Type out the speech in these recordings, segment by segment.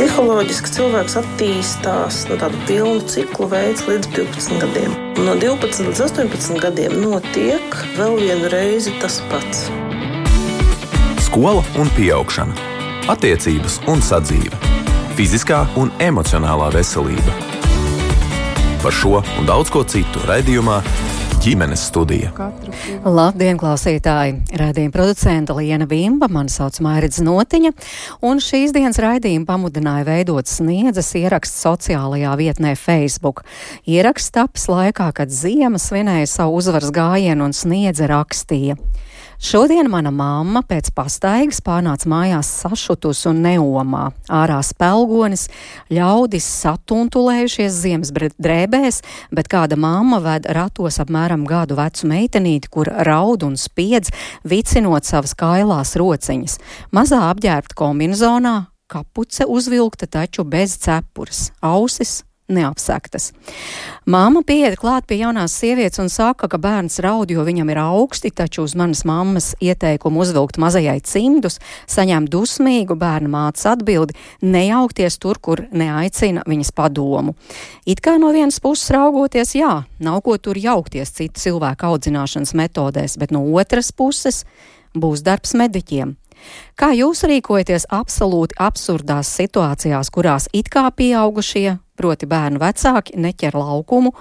Psiholoģiski cilvēks attīstās no tāda pilna cikla veids līdz 12 gadiem. No 12 līdz 18 gadiem notiek vēl vienu reizi tas pats. Skola un augšana, attiecības un sadzīve, fiziskā un emocionālā veselība. Par šo un daudz ko citu raidījumā ģimenes studija. Labdien, klausītāji! Radījuma producenta Liena Vimba, mani sauc Mairidz Notiņa, un šīs dienas raidījumu pamudināja veidot sniedzas ieraksts sociālajā vietnē Facebook. Ieraksts taps laikā, kad Ziema svinēja savu uzvaras gājienu un sniedze rakstīja. Šodien mana mamma pēc pastaigas pārnāca mājās sašutus un neomā. Ārā spēlgonis, ļaudis satuntulējušies ziemas drēbēs, bet kāda mamma ved ratos apmēram gadu vecu meitenīti, kur raud un spiedz, vicinot savas kailās rociņas. Mazā apģērbta kombinzonā, kapuce uzvilkta taču bez cepures, ausis neapsektas. Māma pieiet klāt pie jaunās sievietes un saka, ka bērns raud, jo viņam ir augsti, taču uz manas mammas ieteikumu uzvilkt mazajai cimdus, saņem dusmīgu bērnu mātes atbildi, nejaukties tur, kur neaicina viņas padomu. It kā no vienas puses raugoties, jā, nav ko tur jaukties citu cilvēku audzināšanas metodēs, bet no otras puses būs darbs mediķiem. Kā jūs rīkojaties absolūti absurdās situācijās, kurās it kā pieaugušie proti bērnu vecāki, neķer laukumu.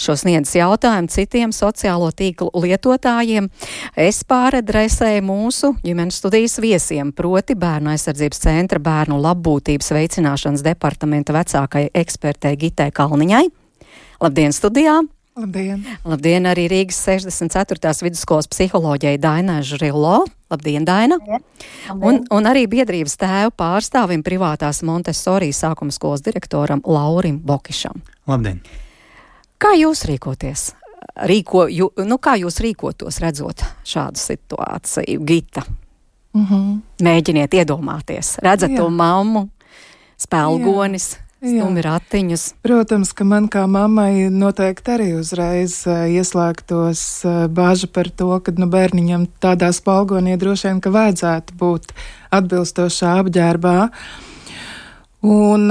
Šo sniedz jautājumu citiem sociālo tīklu lietotājiem. Es pāradresēju mūsu ģimenes studijas viesiem, proti Bērnu aizsardzības centra bērnu labbūtības veicināšanas departamenta vecākai ekspertei Gitē Kalniņai. Labdien, studijā! Labdien! Labdien arī Rīgas 64. vidusskolas psiholoģijai Dainai Žrilo. Labdien, Daina! Labdien. Un, un arī biedrības tēvu pārstāvim privātās Montesori sākuma skolas direktoram Laurim Bokišam. Labdien! Kā jūs rīkoties? Rīko, jū, nu, kā jūs rīkotos, redzot šādu situāciju, Gita? Mm -hmm. Mēģiniet iedomāties, redzat Jā. to mammu, spēlgonis, Jā. Stumi ratiņus. Protams, ka man kā mammai noteikti arī uzreiz ieslēgtos bāža par to, ka nu, bērniņam tādā spalgonī droši vien, ka vajadzētu būt atbilstošā apģērbā. Un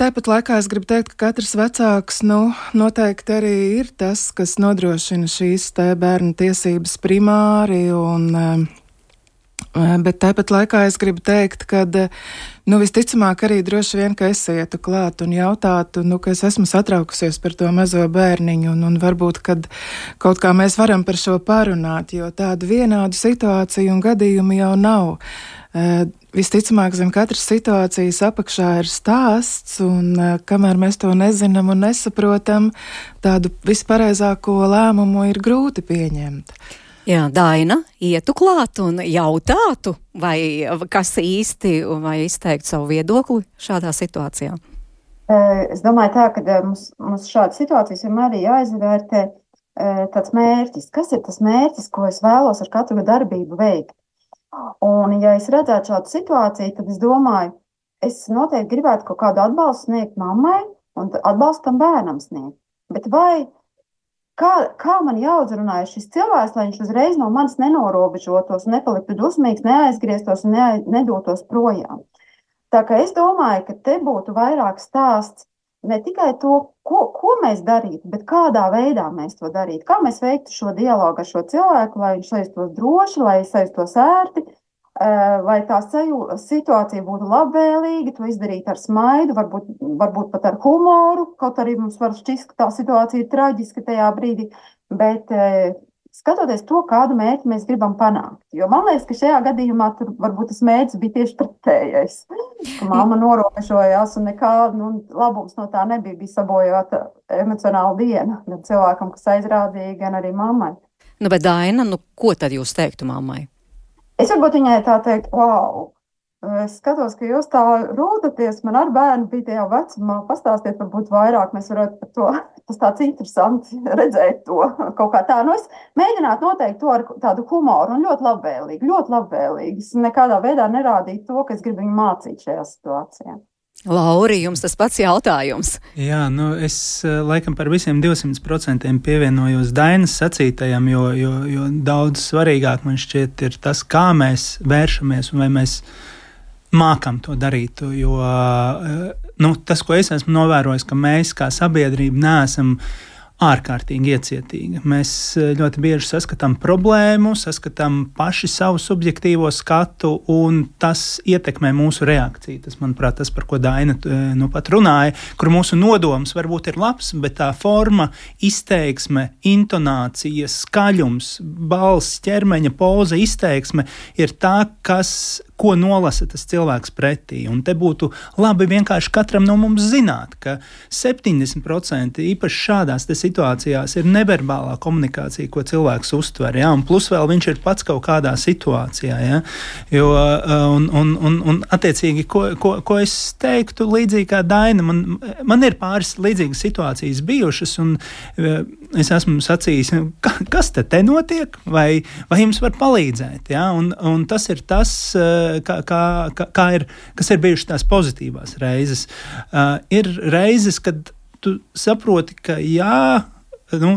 tāpat laikā es gribu teikt, ka katrs vecāks nu, noteikti arī ir tas, kas nodrošina šīs bērnu tiesības primāri un Bet tāpat laikā es gribu teikt, ka nu, visticamāk arī droši vien, ka es ietu klāt un jautātu, nu, ka es esmu satraukusies par to mazo bērniņu, un, un varbūt, kaut kā mēs varam par šo parunāt, jo tādu vienādu situāciju un gadījumu jau nav. Visticamāk, zem katras situācijas apakšā ir stāsts, un kamēr mēs to nezinām un nesaprotam, tādu vispareizāko lēmumu ir grūti pieņemt. Jā, Daina, ietu klāt un jautātu, vai kas īsti, vai izteikt savu viedokli šādā situācijā? Es domāju, tā, ka mums, mums šāda situācijas vienmēr ir jāizvērtē tāds mērķis. Kas ir tas mērķis, ko es vēlos ar katru darbību veikt? Un, ja es redzētu šādu situāciju, tad es domāju, es noteikti gribētu kaut kādu atbalstu sniegt mammai un atbalstu tam bērnam sniegt. Bet vai Kā, kā man jāuzrunā šis cilvēks, lai viņš uzreiz no manis nenorobežotos, nepaliktu dusmīgs, neaizgrieztos un ne, nedotos projām? Tā kā es domāju, ka te būtu vairāk stāsts ne tikai to, ko, ko mēs darītu, bet kādā veidā mēs to darītu. Kā mēs veiktu šo dialogu ar šo cilvēku, lai viņš justos droši, lai viņš justos ērti, lai tā situācija būtu labvēlīga, to izdarīt ar smaidu, varbūt, varbūt pat ar humoru. Kaut arī mums var šķist, ka tā situācija ir traģiska tajā brīdī, bet skatoties to, kādu mērķi mēs gribam panākt. Jo man liekas, ka šajā gadījumā tur varbūt tas mērķis bija tieši pretējais. Māma norobežojās un nekā nu, labums no tā nebija. Bija sabojāta emocionāla diena gan cilvēkam, kas aizrādīja, gan arī mammai. Nu, bet Daina, nu, ko tad jūs teiktu mammai? Es varbūt viņai tā teikt, wow! Es skatos, ka jūs tā rūdaties. Man ar bērnu bija tajā vecumā. Pastāstiet, varbūt vairāk mēs varētu par to. Tas tāds interesants redzēt to kaut kā tā. Nu, es mēģinātu noteikt to ar tādu humoru un ļoti labvēlīgi, ļoti labvēlīgi. Es nekādā veidā nerādītu to, ka es gribu viņu mācīt šajā situācijā. Lauri, jums tas pats jautājums. Jā, nu es eh, laikam par visiem 200% pievienojos Dainas sacītajam, jo, jo, jo daudz svarīgāk man šķiet ir tas, kā mēs vēršamies un vai mēs mākam to darīt. Jo nu, tas, ko es esmu novērojis, ka mēs kā sabiedrība neesam ārkārtīgi iecietīga. Mēs eh, ļoti bieži saskatām problēmu, saskatām paši savu subjektīvo skatu, un tas ietekmē mūsu reakciju. Tas, manuprāt, tas, par ko Daina eh, nu pat runāja, kur mūsu nodoms varbūt ir labs, bet tā forma, izteiksme, intonācija, skaļums, balss, ķermeņa poza, izteiksme ir tā, kas ko nolasa tas cilvēks pretī. Un te būtu labi vienkārši katram no mums zināt, ka 70% īpaši šādās situācijās ir neverbālā komunikācija, ko cilvēks uztver. Ja? Un plus vēl viņš ir pats kaut kādā situācijā. Ja? Jo, un, un, un, un attiecīgi, ko, ko, ko es teiktu, līdzīgi kā Daina, man, man ir pāris līdzīgas situācijas bijušas, un es esmu sacījis, kas te, te notiek, vai, vai jums var palīdzēt. Ja? Un, un tas ir tas, kā, kā, kā ir, kas ir bijušas tās pozitīvās reizes. Uh, ir reizes, kad tu saproti, ka jā, nu,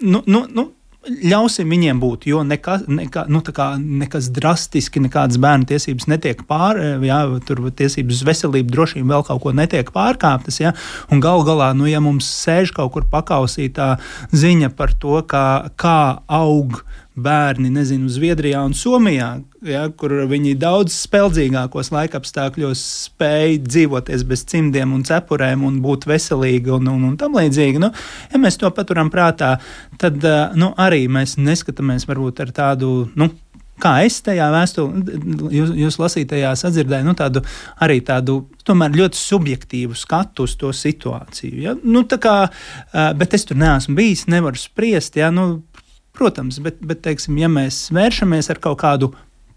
nu, nu, nu ļausim viņiem būt, jo neka, neka, nu, kā, nekas drastiski, nekādas bērnu tiesības netiek pārkāptas, jā, tur tiesības uz veselību, drošību vēl kaut ko netiek pārkāptas. Jā, un gal galā, nu, ja mums sēž kaut kur pakausītā ziņa par to, kā, kā aug bērni, nezinu, Zviedrijā un Somijā, ja, kur viņi daudz spēcīgākos laikapstākļos spēja dzīvoties bez cimdiem un cepurēm un būt veselīgi un, un, un tam līdzīgi. Nu, ja mēs to paturam prātā, tad nu, arī mēs neskatāmies varbūt ar tādu. Nu, kā es tajā vēstulē, jūs, jūs lasītajā sadzirdēju, nu, tādu arī tādu tomēr ļoti subjektīvu skatu uz to situāciju. Ja? Nu, kā, bet es tur neesmu bijis, nevaru spriest. Ja? Nu, Protams, bet, bet teiksim, ja mēs vēršamies ar kaut kādu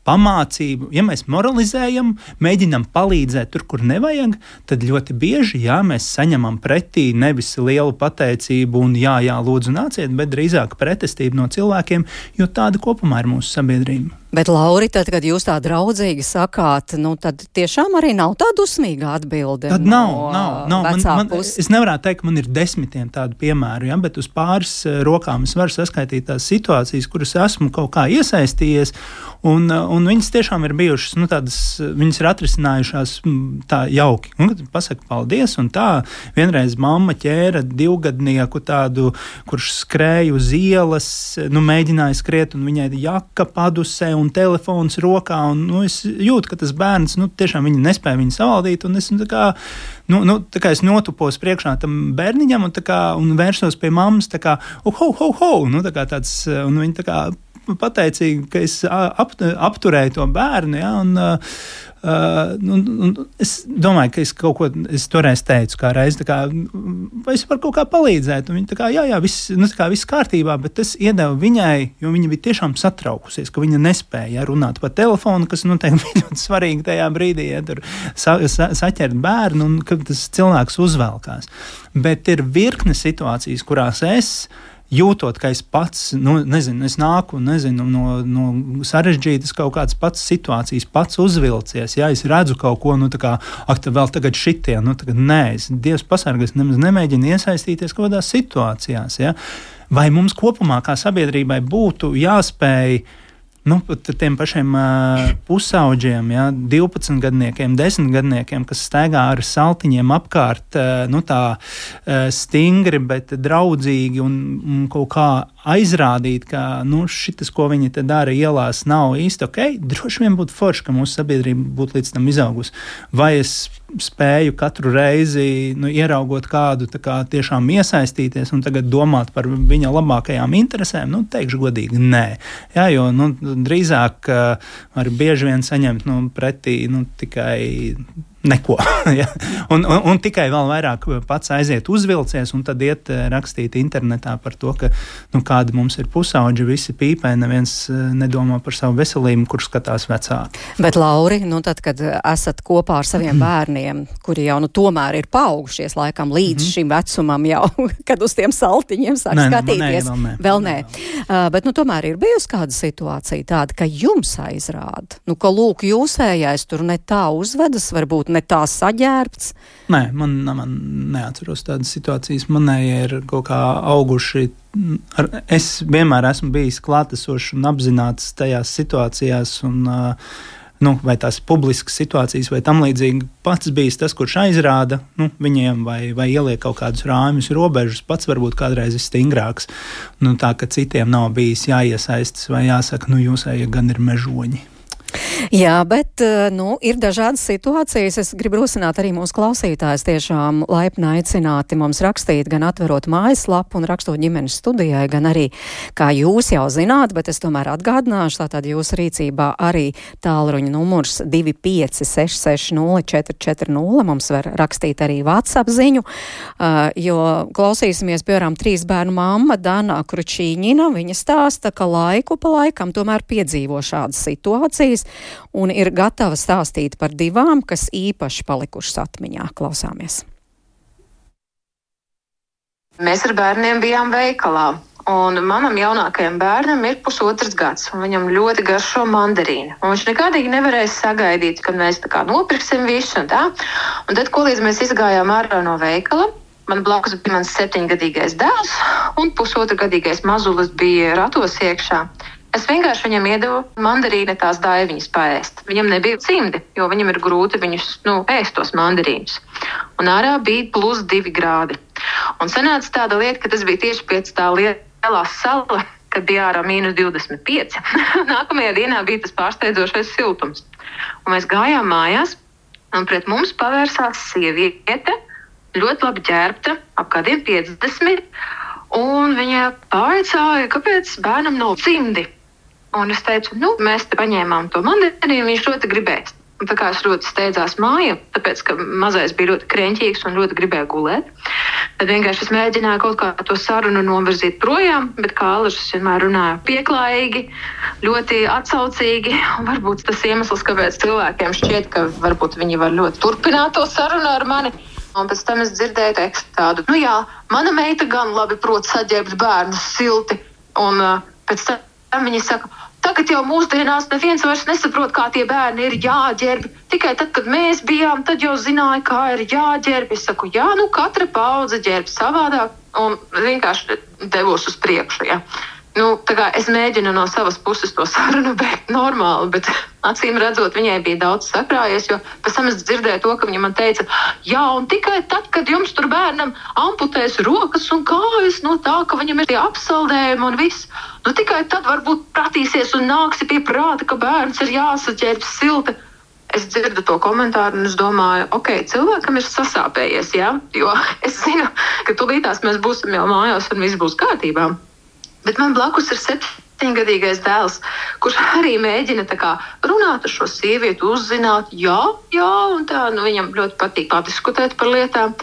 pamācību, ja mēs moralizējam, mēģinam palīdzēt tur, kur nevajag, tad ļoti bieži jā, mēs saņemam pretī nevis lielu pateicību un jā, jā, lūdzu, nāciet, bet drīzāk pretestību no cilvēkiem, jo tāda kopumā ir mūsu sabiedrība. Bet, Lauri, tad, kad jūs tā draudzīgi sakāt, nu, tad tiešām arī nav tā dusmīga atbilde. Tad nav, no nav, nav. Man, man, es nevaru teikt, ka man ir desmitiem tādu piemēru, ja, bet uz pāris eh, rokām es varu saskaitīt tās situācijas, kuras esmu kaut kā iesaistījies. Un, eh, un viņas tiešām ir bijušas, nu, tādas, viņas ir atrisinājušās tā jauki. Un, kad pasaka paldies, un tā vienreiz mamma ķēra divgadnieku tādu, kurš skrēja uz ielas, nu, mēģināja skriet, un viņai jaka padusē un telefons rokā. Un, nu, es jūtu, ka tas bērns nu, tiešām nespēja viņu savaldīt. Es, nu, kā, nu, nu, kā es notupos priekšā tam bērniņam un, kā, un vērsos pie mammas. Kā, oh, ho, ho, ho! Nu, tā kā tāds, un viņa tā kā pateicīgi, ka es ap, apturēju to bērnu. Ja, un, uh, un, un es domāju, ka es kaut ko es toreiz teicu, kā reiz, kā, vai es varu kaut kā palīdzēt. Un viņa tā kā, jā, jā, viss, nu, kā, viss kārtībā, bet es iedevu viņai, jo viņa bija tiešām satraukusies, ka viņa nespēja ja, runāt pa telefonu, kas noteikti bija ļoti svarīgi tajā brīdī, ja tur sa, sa, saķert bērnu un ka tas cilvēks uzvelkās. Bet ir virkne situācijas, kurās es jūtot, ka es pats, nu, nezinu, es nāku nezinu, no, no sarežģītas kaut kādas pats situācijas, pats uzvilcies. Ja es redzu kaut ko, nu, tā kā, ak, tā vēl tagad šitie, nu, tagad nē, es Dievs pasargās, nemaz nemēģinu iesaistīties kaut kādās situācijās. Ja? Vai mums kopumā, kā sabiedrībai, būtu jāspēj nu, tiem pašiem uh, pusauģiem, ja, 12 gadniekiem, 10 gadniekiem, kas staigā ar saltiņiem apkārt, uh, nu, tā uh, stingri, bet draudzīgi un, un kaut kā aizrādīt, ka nu, šis, ko viņi te dara ielās, nav īsti ok. Droši vien būtu forši, ka mūsu sabiedrība būtu līdz tam izaugusi. Vai es spēju katru reizi nu, ieraugot kādu, kā tiešām iesaistīties un tagad domāt par viņa labākajām interesēm, nu, teikšu godīgi, nē. Jā, jo nu, drīzāk var bieži vien saņemt nu, pretī nu, tikai neko. ja? un, un, un tikai vēl vairāk pats aiziet uzvilcies un tad iet eh, rakstīt internetā par to, ka nu, kādi mums ir pusauģi, visi pīpē, neviens eh, nedomā par savu veselību, kur skatās vecāki. Bet, Lauri, nu, tad, kad esat kopā ar saviem bērniem, kuri jau nu, tomēr ir paaugušies laikam līdz mm šim vecumam, jau kad uz tiem saltiņiem sāk nē, skatīties, nē, vēl nē. Vēl nē. Uh, bet nu, tomēr ir bijusi kāda situācija tāda, ka jums aizrāda, nu, ka lūk, jūsējais tur ne tā uzvedas, varbūt ne tā saģērbts? Nē, man, man neatceros tādas situācijas. Manēji ir kaut kā auguši. Ar, es vienmēr esmu bijis klātesošs un apzināts tajās situācijās. Un, uh, nu, vai tās publiskas situācijas, vai tam līdzīgi, pats bijis tas, kurš aizrāda nu, viņiem vai, vai ieliek kaut kādus rāmjus, robežas, pats varbūt kādreiz ir stingrāks. Nu, tā ka citiem nav bijis jāiesaistas vai jāsaka, nu, jūs ejat gan ir mežoņi. Jā, bet eh, nu, ir dažādas situācijas. Es gribu rosināt arī mūsu klausītājus tiešām laipni aicināti mums rakstīt, gan atverot mājaslapu un rakstot ģimenes studijai, gan arī, kā jūs jau zināt, bet es tomēr atgādināšu, tātad jūsu rīcībā arī tālruņa numurs 256604440. Mums var rakstīt arī WhatsApp ziņu, uh, jo klausīsimies, piemēram, trīs bērnu mamma Dana Kručīņina. Viņa stāsta, ka laiku pa laikam tomēr piedzīvo šādas situācijas un ir gatava stāstīt par divām, kas īpaši palikušas atmiņā. Klausāmies! Mēs ar bērniem bijām veikalā. Un manam jaunākajam bērnam ir pusotrs gads, un viņam ļoti garšo mandarīnu. Un viņš nekādīgi nevarēja sagaidīt, kad mēs tā kā nopirksim visu un tā. Un tad, ko līdz mēs izgājām ārā no veikala, man blakus bija mans septiņgadīgais dēls, un pusotra gadīgais mazulis bija ratos iekšā. Es vienkārši viņam iedevu mandarīnu tās daiviņas paēst. Viņam nebija cimdi, jo viņam ir grūti viņus nu, ēst tos mandarīnus. Un ārā bija plus divi grādi. Un sanāca tāda lieta, ka tas bija tieši pēc tā lielā sala, kad bija ārā mīnus 25. Nākamajā dienā bija tas pārsteidzošais siltums. Un mēs gājām mājās, un pret mums pavērsās sieviete, ļoti labi ģērbta, ap kādiem 50. Un viņa pavaicāja, kāpēc bērnam nav cimdi. Un es teicu, nu, mēs te paņēmām to mandarīnu, viņš ļoti gribēs. Un tā kā es ļoti steidzos mājā, tāpēc, ka mazais bija ļoti krēķīgs un ļoti gribēja gulēt, tad vienkārši es mēģināju kaut kā to sarunu novirzīt projām, bet kā Alžs vienmēr runāja pieklājīgi, ļoti atsaucīgi. Varbūt tas iemesls, kāpēc cilvēkiem šķiet, ka varbūt viņi var ļoti turpināt to sarunu ar mani. Un pēc tam es dzirdēju tekstu tādu, nu jā, mana meita gan labi prot saģērbt bērnu silti. Un uh, pēc tam viņa saka, Tagad jau mūsdienās neviens vairs nesaprot, kā tie bērni ir jāģērb. Tikai tad, kad mēs bijām, tad jau zināja, kā ir jāģērb. Es saku, jā, nu katra paudze ģērb savādāk un vienkārši devos uz priekšu. Ja. Nu, es mēģinu no savas puses to sarunu beigt normāli, bet acīm redzot, viņai bija daudz sakrājies. Jo pēc tam es dzirdēju to, ka viņa man teica, jā, un tikai tad, kad jums tur bērnam amputēs rokas un kājas no tā, ka viņam ir tie apsaldējumi un viss, nu tikai tad varbūt pratīsies un nāksi pie prāta, ka bērns ir jāsaķērb silti. Es dzirdu to komentāru, un es domāju, ok, cilvēkam ir sasāpējies, jā, jo es zinu, ka tūlītās mēs būsim jau mājās un viss būs kārtībā. Bet man blakus ir septiņgadīgais dēls, kurš arī mēģina kā, runāt ar šo sievieti, uzzināt, jā, jā, un tā. Nu, viņam ļoti patīk padiskutēt par lietām.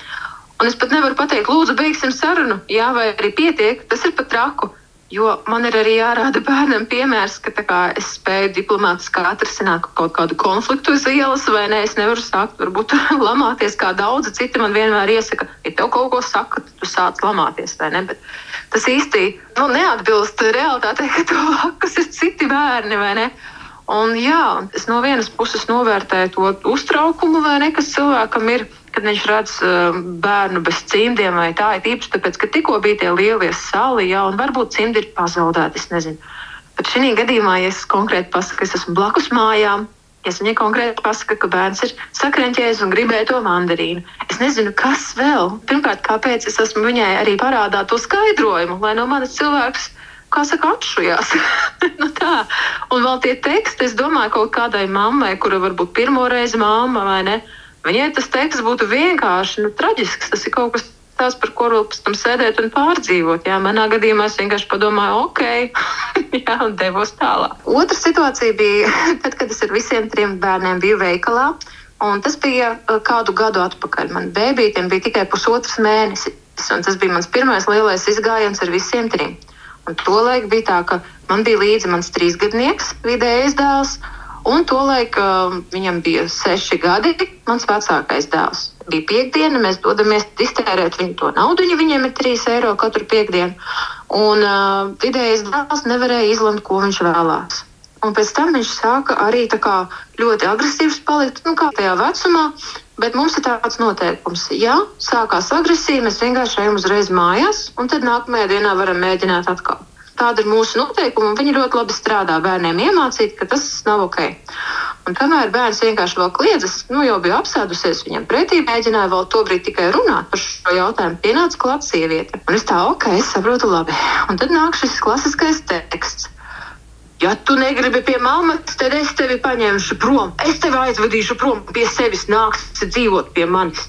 Un es pat nevaru pateikt, lūdzu, beigsim sarunu, jā, vai arī pietiek. Tas ir pat traku. Jo man ir arī jārāda bērnam piemērs, ka kā, es spēju diplomātiski atrisināt kaut kādu konfliktu uz ielas, vai ne? Es nevaru sākt, varbūt, lamāties, kā daudzi citi man vienmēr iesaka. Ja tev kaut ko saka, tad tu sāc lamāties, vai ne? Bet tas īsti nu, neatbilst realitātei, ka tev blakus ir citi bērni, vai ne? Un, jā, es no vienas puses novērtēju to uztraukumu, ne, kas cilvēkam ir kad viņš redz uh, bērnu bez cimdiem vai tā, ir īpaši tāpēc, ka tikko bija tie lielie sali, jā, un varbūt cimdi ir pazaudēti. Es nezinu. Bet šī gadījumā, ja es konkrēti pasaku, ka es esmu blakus mājām, es viņai konkrēti pasaku, ka bērns ir sakrenķējis un gribēja to mandarīnu, es nezinu, kas vēl. Pirmkārt, kāpēc es esmu viņai arī parādā to skaidrojumu, lai no manas cilvēks kā saka, atšujās. nu tā. Un vēl tie teksti, es domāju, kaut kādai mammai, kura varbūt pirmo reizi mamma vai ne, Viņai tas teksts būtu vienkārši nu, traģisks. Tas ir kaut kas tāds, par ko vēl pēc tam sēdēt un pārdzīvot. Jā, manā gadījumā es vienkārši padomāju, ok, jā, un devos tālāk. Otra situācija bija tad, kad es ar visiem trim bērniem biju veikalā. Un tas bija uh, kādu gadu atpakaļ. Man bērniem bija tikai pusotrs mēnesis. Tas bija mans pirmais lielais izgājiens ar visiem trim. Un tolaik bija tā, ka man bija līdzi mans trīsgadnieks, vidējais dēls, Un tolaik uh, viņam bija seši gadi, mans vecākais dēls. Bija piekdiena, mēs dodamies iztērēt viņu to naudu. Viņiem ir 3 eiro katru piekdienu. Un uh, vidējais dēls nevarēja izlemt, ko viņš vēlās. Un pēc tam viņš sāka arī ļoti agresīvs palikt, nu, kā tajā vecumā. Bet mums ir tāds noteikums, ja sākās agresija, mēs vienkārši ejam uzreiz mājās, un tad nākamajā dienā varam mēģināt atkal. Tāda ir mūsu noteikuma, un viņi ļoti labi strādā bērniem iemācīt, ka tas nav ok. Un kamēr bērns vienkārši vēl kliedzas, nu jau bija apsēdusies viņam pretī, mēģināja vēl tobrīd tikai runāt par šo jautājumu, pienāca klāt sieviete. Un es tā, ok, es saprotu labi. Un tad nāk šis klasiskais teksts. Ja tu negribi pie mammas, tad es tevi paņemšu prom. Es tevi aizvedīšu prom pie sevis, nāksi dzīvot pie manis.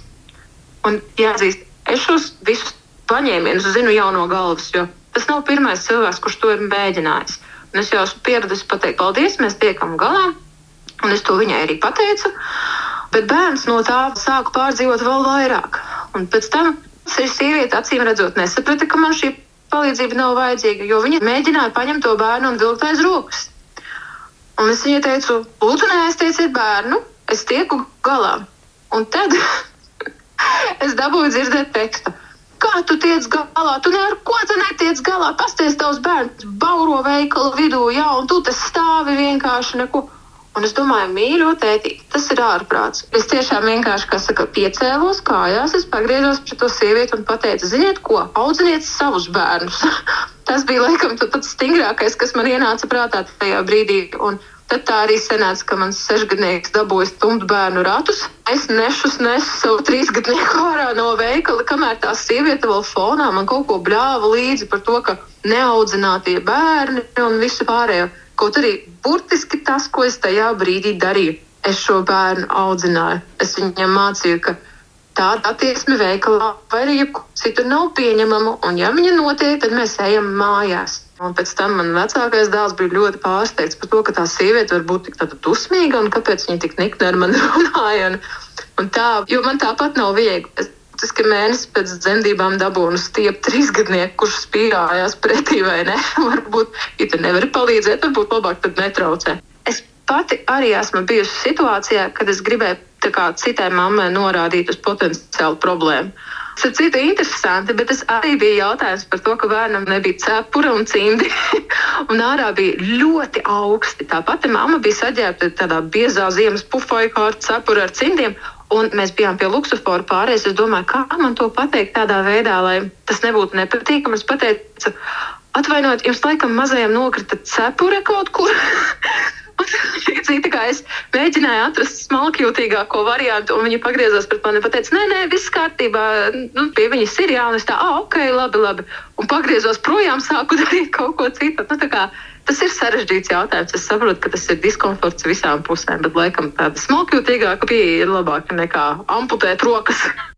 Un jāatzīst, es šos visus paņēmienus zinu jau no galvas, jo tas nav pirmais cilvēks, kurš to ir mēģinājis. Un es jau esmu pieradis pateikt, paldies, mēs tiekam galā. Un es to viņai arī pateicu. Bet bērns no tā sāka pārdzīvot vēl vairāk. Un pēc tam šī sieviete acīm redzot nesaprata, ka man šī palīdzība nav vajadzīga, jo viņa mēģināja paņemt to bērnu un vilkt aiz rokas. Un es viņai teicu, lūdzu, neaiztieciet bērnu, es tieku galā. Un tad es dabūju dzirdēt tekstu. Kā tu tiec galā? Tu ar ko tu netiec galā. Pasties tavs bērns bauro veikalu vidū, jā, un tu te stāvi vienkārši neko. Un es domāju, mīļo tēti, tas ir ārprāts. Es tiešām vienkārši, kā saka, piecēlos kājās, es pagriežos pret to sievieti un pateicu, ziniet, ko, audziniet savus bērnus. tas bija laikam pats stingrākais, kas man ienāca prātā tajā brīdī. Un tad tā arī sanāca, ka mans sešgadnieks dabūja stumt bērnu ratus. Es nešus nesu savu trīsgadnieku ārā no veikala, kamēr tā sieviete vēl fonā man kaut ko bļāva līdzi par to, ka neaudzinātie bērni un visu pārējo. Kaut arī burtiski tas, ko es tajā brīdī darīju, es šo bērnu audzināju. Es viņam mācīju, ka tāda attieksme veikalā vai arī citur nav pieņemama, un ja viņa notiek, tad mēs ejam mājās. Un pēc tam man vecākais dēls bija ļoti pārsteigts par to, ka tā sieviete var būt tik dusmīga un kāpēc viņa tik nikni ar mani runāja. Un, un tā, jo man tāpat nav viegli. Es Faktiski mēnesis pēc dzemdībām dabūnu stiept trīsgadnieku, kurš spīrājās pretī vai ne. varbūt, ja tu nevari palīdzēt, varbūt labāk tad netraucē. Es pati arī esmu bijusi situācijā, kad es gribēju kā, citai mammai norādīt uz potenciālu problēmu. Tas ir interesanti, bet tas arī bija jautājums par to, ka bērnam nebija cepura un cimdi. un ārā bija ļoti augsti. Tā pati mamma bija saģērbta tādā biezā ziemas pufoja kārta cepura ar cimdiem. Un mēs bijām pie Luksafora pārējais. Es domāju, kā man to pateikt tādā veidā, lai tas nebūtu nepatīkami. Es pateicu, atvainojiet, jums laikam mazajam nokrita cepure kaut kur. Cita kā es mēģināju atrast smalkjūtīgāko variantu, un viņa pagriezās pret mani un teica, nē, nē, viss kārtībā, nu, pie viņas ir jā, un es tā, ah, ok, labi, labi. Un pagriezos projām, sāku darīt kaut ko citu. Nu, Tas ir sarežģīts jautājums. Es saprotu, ka tas ir diskomforts visām pusēm, bet laikam tāda smalkjūtīgāka pieeja ir labāka nekā amputēt rokas.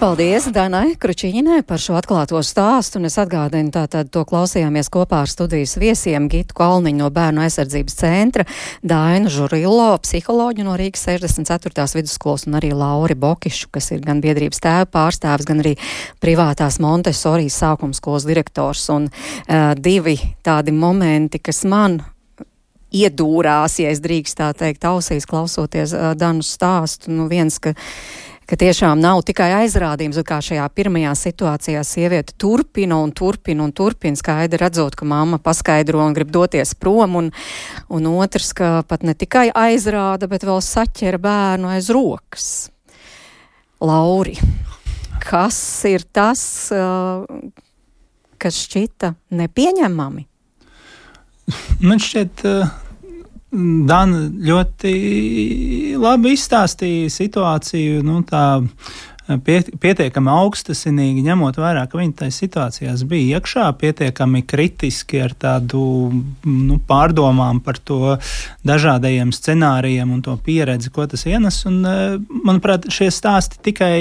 Paldies Danai Kručīņai par šo atklāto stāstu, un es atgādinu, tātad to klausījāmies kopā ar studijas viesiem Gitu Kalniņu no Bērnu aizsardzības centra, Dainu Žurillo, psiholoģu no Rīgas 64. vidusskolas, un arī Lauri Bokišu, kas ir gan biedrības tēva pārstāvis, gan arī privātās Montesori sākumskolas direktors, un uh, divi tādi momenti, kas man iedūrās, ja es drīkst tā teikt, ausīs klausoties uh, Danu stāstu, nu viens, ka ka tiešām nav tikai aizrādījums, kā šajā pirmajā situācijā sieviete turpina un turpina un turpina skaidri redzot, ka mamma paskaidro un grib doties prom, un, un otrs, ka pat ne tikai aizrāda, bet vēl saķera bērnu aiz rokas. Lauri, kas ir tas, kas šķita nepieņemami? Man šķiet, uh Dana ļoti labi izstāstīja situāciju. Nu, tā, Pie, pietiekami augstasinīgi, ņemot vērā, ka viņi tajā situācijā bija iekšā, pietiekami kritiski ar tādu nu, pārdomām par to dažādajiem scenārijiem un to pieredzi, ko tas ienes. Un, manuprāt, šie stāsti tikai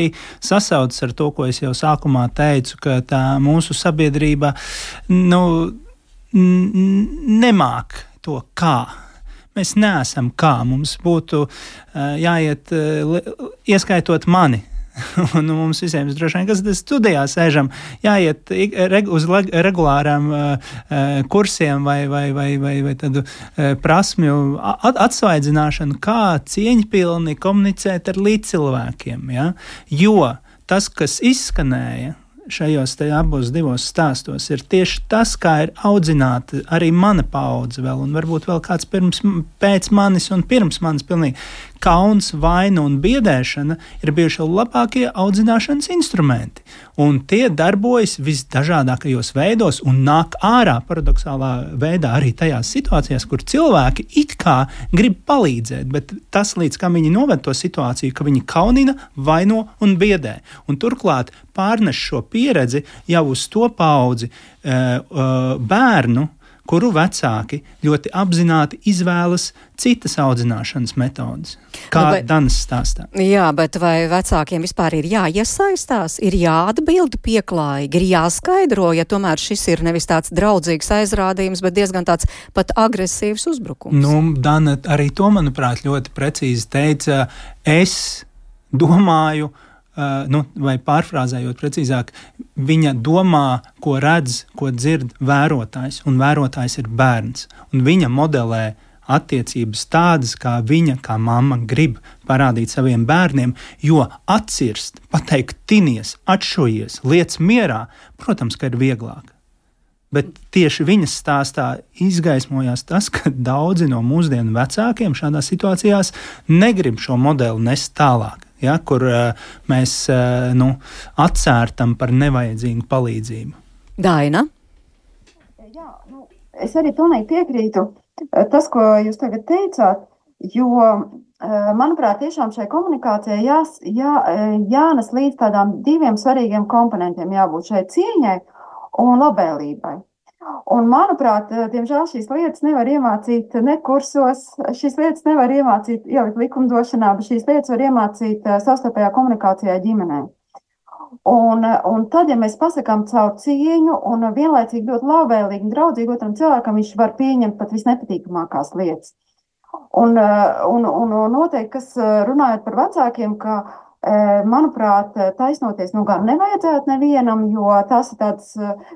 sasaucas ar to, ko es jau sākumā teicu, ka tā mūsu sabiedrība nu, nemāk to kā Mēs neesam kā mums būtu uh, jāiet, uh, ieskaitot mani. un nu, mums visiem droši vien, kas studijā sēžam, jāiet uz regulārām uh, kursiem vai, vai, vai, vai, vai tādu uh, prasmju at, atsvaidzināšanu, kā cieņpilni komunicēt ar līdzcilvēkiem. Ja? Jo tas, kas izskanēja šajos abos divos stāstos ir tieši tas, kā ir audzināta arī mana paudze, vēl, un varbūt vēl kāds pirms, pēc manis un pirms manis. Pilnīgi kauns, vaina un biedēšana ir bijuši labākie audzināšanas instrumenti. Un tie darbojas visdažādākajos veidos un nāk ārā paradoxālā veidā arī tajās situācijās, kur cilvēki it kā grib palīdzēt, bet tas, līdz kam viņi noved to situāciju, ka viņi kaunina, vaino un biedē. Un turklāt pārnes šo pieredzi jau uz to paudzi uh, uh, bērnu kuru vecāki ļoti apzināti izvēlas citas audzināšanas metodas. Kā nu, Danas stāstā. Jā, bet vai vecākiem vispār ir jāiesaistās, ir jāatbild pieklājīgi, ir jāskaidro, ja tomēr šis ir nevis tāds draudzīgs aizrādījums, bet diezgan tāds pat agresīvs uzbrukums? Nu, Dana arī to, manuprāt, ļoti precīzi teica. Es domāju, Uh, nu, vai pārfrāzējot precīzāk, viņa domā, ko redz, ko dzird vērotājs, un vērotājs ir bērns. Un viņa modelē attiecības tādas, kā viņa, kā mamma, grib parādīt saviem bērniem, jo atcirst, pateikt, tinies, atšojies, liec mierā, protams, ka ir vieglāk. Bet tieši viņas stāstā izgaismojās tas, ka daudzi no mūsdienu vecākiem šādās situācijās negrib šo modeli nest tālāk ja, kur uh, mēs uh, nu, atcērtam par nevajadzīgu palīdzību. Daina? Jā, nu, es arī pilnīgi piekrītu eh, tas, ko jūs tagad teicāt, jo, manuprāt, tiešām šai komunikācijai jās, jā, jānes līdz tādām diviem svarīgiem komponentiem jābūt šai cieņai un labēlībai. Un, manuprāt, diemžēl šīs lietas nevar iemācīt ne kursos, šīs lietas nevar iemācīt ielikt likumdošanā, bet šīs lietas var iemācīt eh, savstarpējā komunikācijā ģimenē. Un, un tad, ja mēs pasakām caur cieņu un vienlaicīgi ļoti labvēlīgi un draudzīgi otram cilvēkam, viņš var pieņemt pat visnepatīkamākās lietas. Un, eh, un, un noteikti, kas eh, runājot par vecākiem, ka Manuprāt, taisnoties nu gan nevajadzētu nevienam, jo tas ir tāds,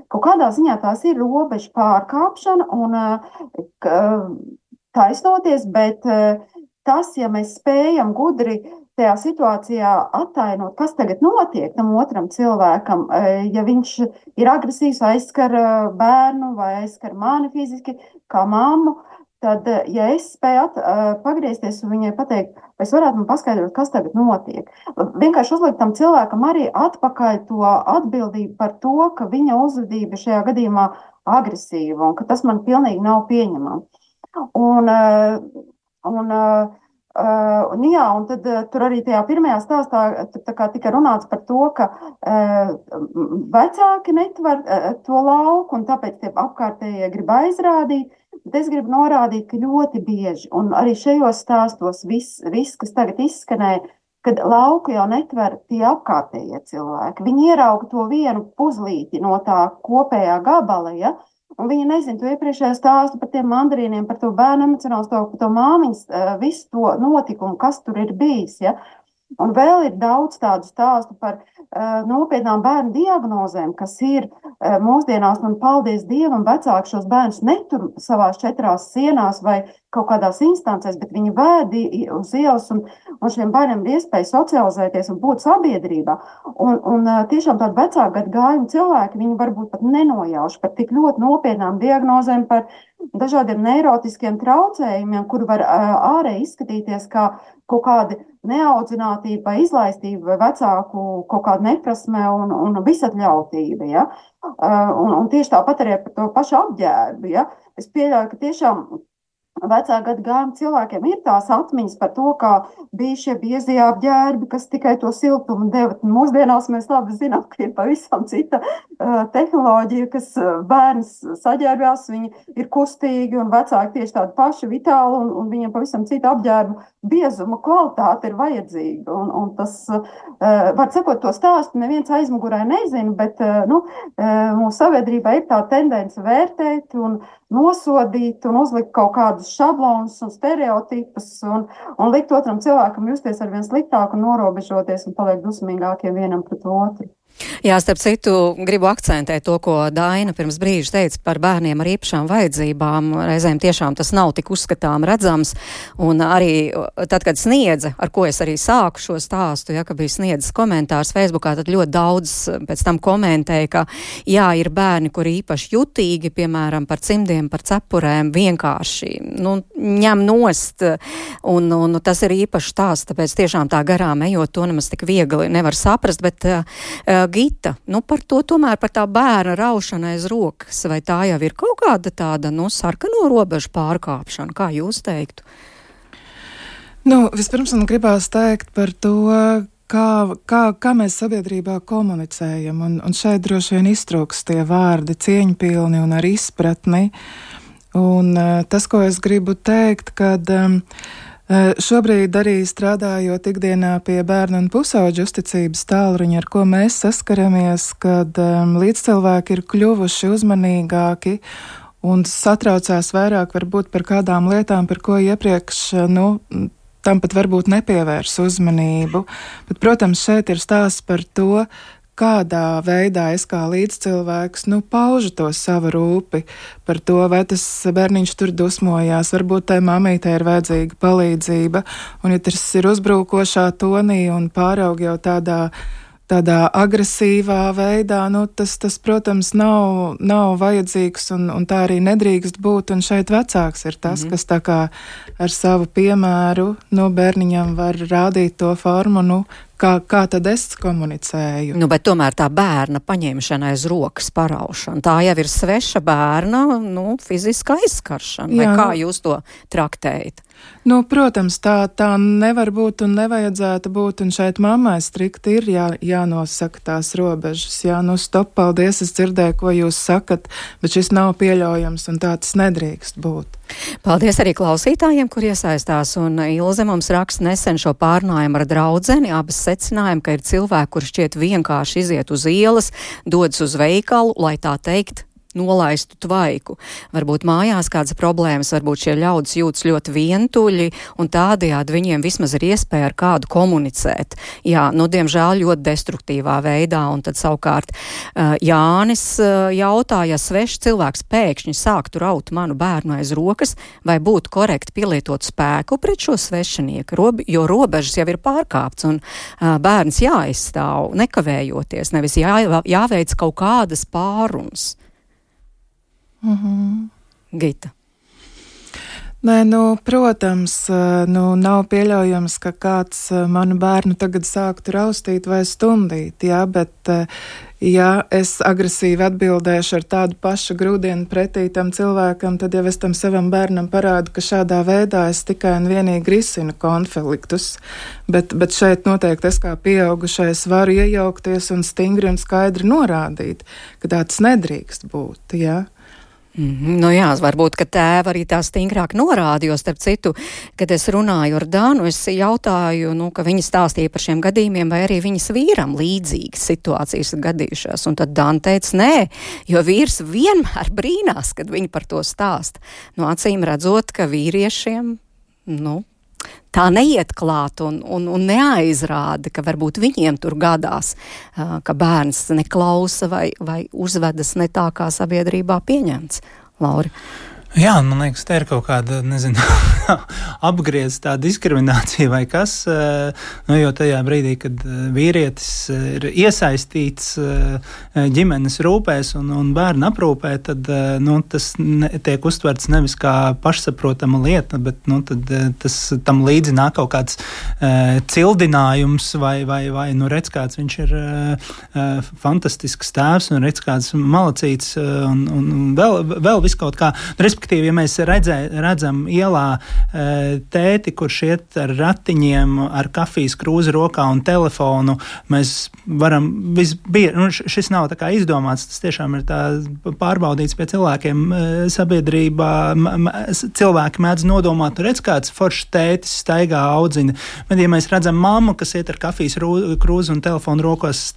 kaut kādā ziņā tās ir robežu pārkāpšana un taisnoties, bet tas, ja mēs spējam gudri tajā situācijā attainot, kas tagad notiek tam otram cilvēkam, ja viņš ir agresīvs, aizskar bērnu vai aizskar mani fiziski, kā mammu, tad, ja es spēju at, pagriezties un viņai pateikt, vai es varētu man paskaidrot, kas tagad notiek, vienkārši uzlikt tam cilvēkam arī atpakaļ to atbildību par to, ka viņa uzvedība šajā gadījumā agresīva un ka tas man pilnīgi nav pieņemami. Un, un, Uh, un, jā, un tad uh, tur arī tajā pirmajā stāstā tika runāts par to, ka uh, vecāki netver uh, to lauku, un tāpēc tie apkārtējie grib aizrādīt. Es gribu norādīt, ka ļoti bieži, un arī šajos stāstos, viss, vis, kas tagad izskanēja, kad lauku jau netver tie apkārtējie cilvēki. Viņi ierauga to vienu puzlīti no tā kopējā gabala, ja, un viņi nezina to iepriekšējo stāstu par tiem mandarīniem, par to bērnu emocionālo stāstu, par to māmiņas, eh, visu to notikumu, kas tur ir bijis. Ja. Un vēl ir daudz tādu stāstu par uh, nopietnām bērnu diagnozēm, kas ir uh, mūsdienās, un paldies Dievam, vecāki šos bērnus netur savās četrās sienās vai kaut kādās instancēs, bet viņi vēdi uz ielas, un, un šiem bērniem ir iespēja socializēties un būt sabiedrībā. Un, un uh, tiešām tādi vecāku gadu gājumu cilvēki, viņi varbūt pat nenojauši par tik ļoti nopietnām diagnozēm, par dažādiem neirotiskiem traucējumiem, kuri var ārēji izskatīties kā kaut kādi neaudzinātība, izlaistība, vecāku kaut kāda neprasme un, un visatļautība. Ja? Un, un tieši tāpat arī par to pašu apģērbu. Ja? Es pieļauju, ka tiešām vecā gada gājuma cilvēkiem ir tās atmiņas par to, kā bija šie biezie apģērbi, kas tikai to siltumu deva. Mūsdienās mēs labi zinām, ka ir pavisam cita uh, tehnoloģija, kas bērns saģērbjās, viņi ir kustīgi un vecāki tieši tādi paši vitāli, un, un viņiem pavisam cita apģērbu biezuma kvalitāte ir vajadzīga. Un, un tas, uh, var sakot, to stāstu neviens aizmugurē nezina, bet uh, nu, mūsu sabiedrībā ir tā tendence vērtēt un nosodīt un uzlikt kaut kādus šablonus un stereotipus un, un likt otram cilvēkam justies ar vien sliktāk un norobežoties un paliek dusmīgākiem vienam pret otru. Jā, starp citu, gribu akcentēt to, ko Daina pirms brīža teica par bērniem ar īpašām vajadzībām. Reizēm tiešām tas nav tik uzskatām redzams. Un arī tad, kad sniedza, ar ko es arī sāku šo stāstu, ja, ka bija sniedzis komentārs Facebookā, tad ļoti daudz pēc tam komentēja, ka jā, ir bērni, kuri īpaši jutīgi, piemēram, par cimdiem, par cepurēm, vienkārši nu, ņem nost. Un, un tas ir īpaši tās, tāpēc tiešām tā garām ejot, to nemaz tik viegli nevar saprast. Bet, uh, Gita, nu par to tomēr par tā bērna raušanu aiz rokas, vai tā jau ir kaut kāda tāda, nu, sarkano robežu pārkāpšana, kā jūs teiktu? Nu, vispirms man gribās teikt par to, kā, kā, kā mēs sabiedrībā komunicējam, un, un šeit droši vien iztrūks tie vārdi cieņpilni un ar izpratni. Un tas, ko es gribu teikt, kad um, Šobrīd arī strādājot ikdienā pie bērnu un pusauģu uzticības tālruņa, ar ko mēs saskaramies, kad um, līdzcilvēki ir kļuvuši uzmanīgāki un satraucās vairāk varbūt par kādām lietām, par ko iepriekš, nu, tam pat varbūt nepievērs uzmanību. Bet, protams, šeit ir stāsts par to, kādā veidā es kā līdzcilvēks nu, paužu to savu rūpi par to, vai tas bērniņš tur dusmojās, varbūt tai mamītei ir vajadzīga palīdzība, un ja tas ir uzbrukošā tonī un pāraug jau tādā tādā agresīvā veidā, nu, tas, tas, protams, nav, nav vajadzīgs un, un tā arī nedrīkst būt. Un šeit vecāks ir tas, mm -hmm. kas tā kā ar savu piemēru nu, bērniņam var rādīt to formu, nu, kā, kā tad es komunicēju. Nu, bet tomēr tā bērna paņemšana aiz rokas paraušana, tā jau ir sveša bērna nu, fiziska aizskaršana. Jā. Vai kā jūs to traktējat? Nu, protams, tā, tā nevar būt un nevajadzētu būt, un šeit mammai strikti ir jā, jānosaka tās robežas. Jā, nu, stop, paldies, es dzirdēju, ko jūs sakat, bet šis nav pieļaujams, un tā tas nedrīkst būt. Paldies arī klausītājiem, kur iesaistās, un Ilze mums raksta nesen šo pārnājumu ar draudzeni, abas secinājumi, ka ir cilvēki, kurš šķiet vienkārši iziet uz ielas, dodas uz veikalu, lai tā teikt, nolaistu tvaiku. Varbūt mājās kādas problēmas, varbūt šie ļaudis jūtas ļoti vientuļi, un tādējādi viņiem vismaz ir iespēja ar kādu komunicēt. Jā, nu, diemžēl ļoti destruktīvā veidā, un tad savukārt Jānis jautā, ja svešs cilvēks pēkšņi sāktu raut manu bērnu aiz rokas, vai būtu korekti pielietot spēku pret šo svešinieku, rob, jo robežas jau ir pārkāpts, un bērns jāizstāv nekavējoties, nevis jā, jāveic kaut kādas pārunas. Mm -hmm. Gita. Nē, nu, protams, nu, nav pieļaujams, ka kāds manu bērnu tagad sāktu raustīt vai stumdīt, jā, bet, ja es agresīvi atbildēšu ar tādu pašu grūdienu pretī tam cilvēkam, tad jau es tam savam bērnam parādu, ka šādā veidā es tikai un vienīgi risinu konfliktus, bet, bet šeit noteikti es kā pieaugušais varu iejaukties un stingri un skaidri norādīt, ka tāds nedrīkst būt, jā. Mm -hmm. Nu jā, varbūt, ka tēva arī tā stingrāk norāda, jo starp citu, kad es runāju ar Dānu, es jautāju, nu, ka viņi stāstīja par šiem gadījumiem, vai arī viņas vīram līdzīgas situācijas ir gadījušās. Un tad Dāna teica, nē, jo vīrs vienmēr brīnās, kad viņi par to stāst. Nu, acīm redzot, ka vīriešiem, nu, tā neiet klāt un, un, un neaizrāda, ka varbūt viņiem tur gadās, ka bērns neklausa vai, vai uzvedas ne tā, kā sabiedrībā pieņemts. Laura. Jā, man liekas, tā ir kaut kāda, nezinu, apgriezta diskriminācija vai kas. Eh, nu, jo tajā brīdī, kad eh, vīrietis eh, ir iesaistīts ģimenes rūpēs un, un bērnu aprūpē, tad nu, tas ne, tiek uztverts nevis kā pašsaprotama lieta, bet nu, tas tam līdzi nāk kaut kāds cildinājums vai, vai, vai nu, redz, kāds viņš ir fantastisks tēvs un redz, kāds malacīts un, un vēl, vēl viskaut kā. Nu, respektīvi, ja mēs redzē, redzam ielā e, tēti, kurš iet ar ratiņiem, ar kafijas krūzi rokā un telefonu, mēs varam visbiežāk, nu, šis nav tā kā izdomāts, tas tiešām ir tā pārbaudīts pie cilvēkiem e, sabiedrībā. Cilvēki mēdz nodomāt, tur redz kāds foršs tētis staigā audzina, bet ja mēs redzam mammu, kas iet ar kafijas krūzi un telefonu rokās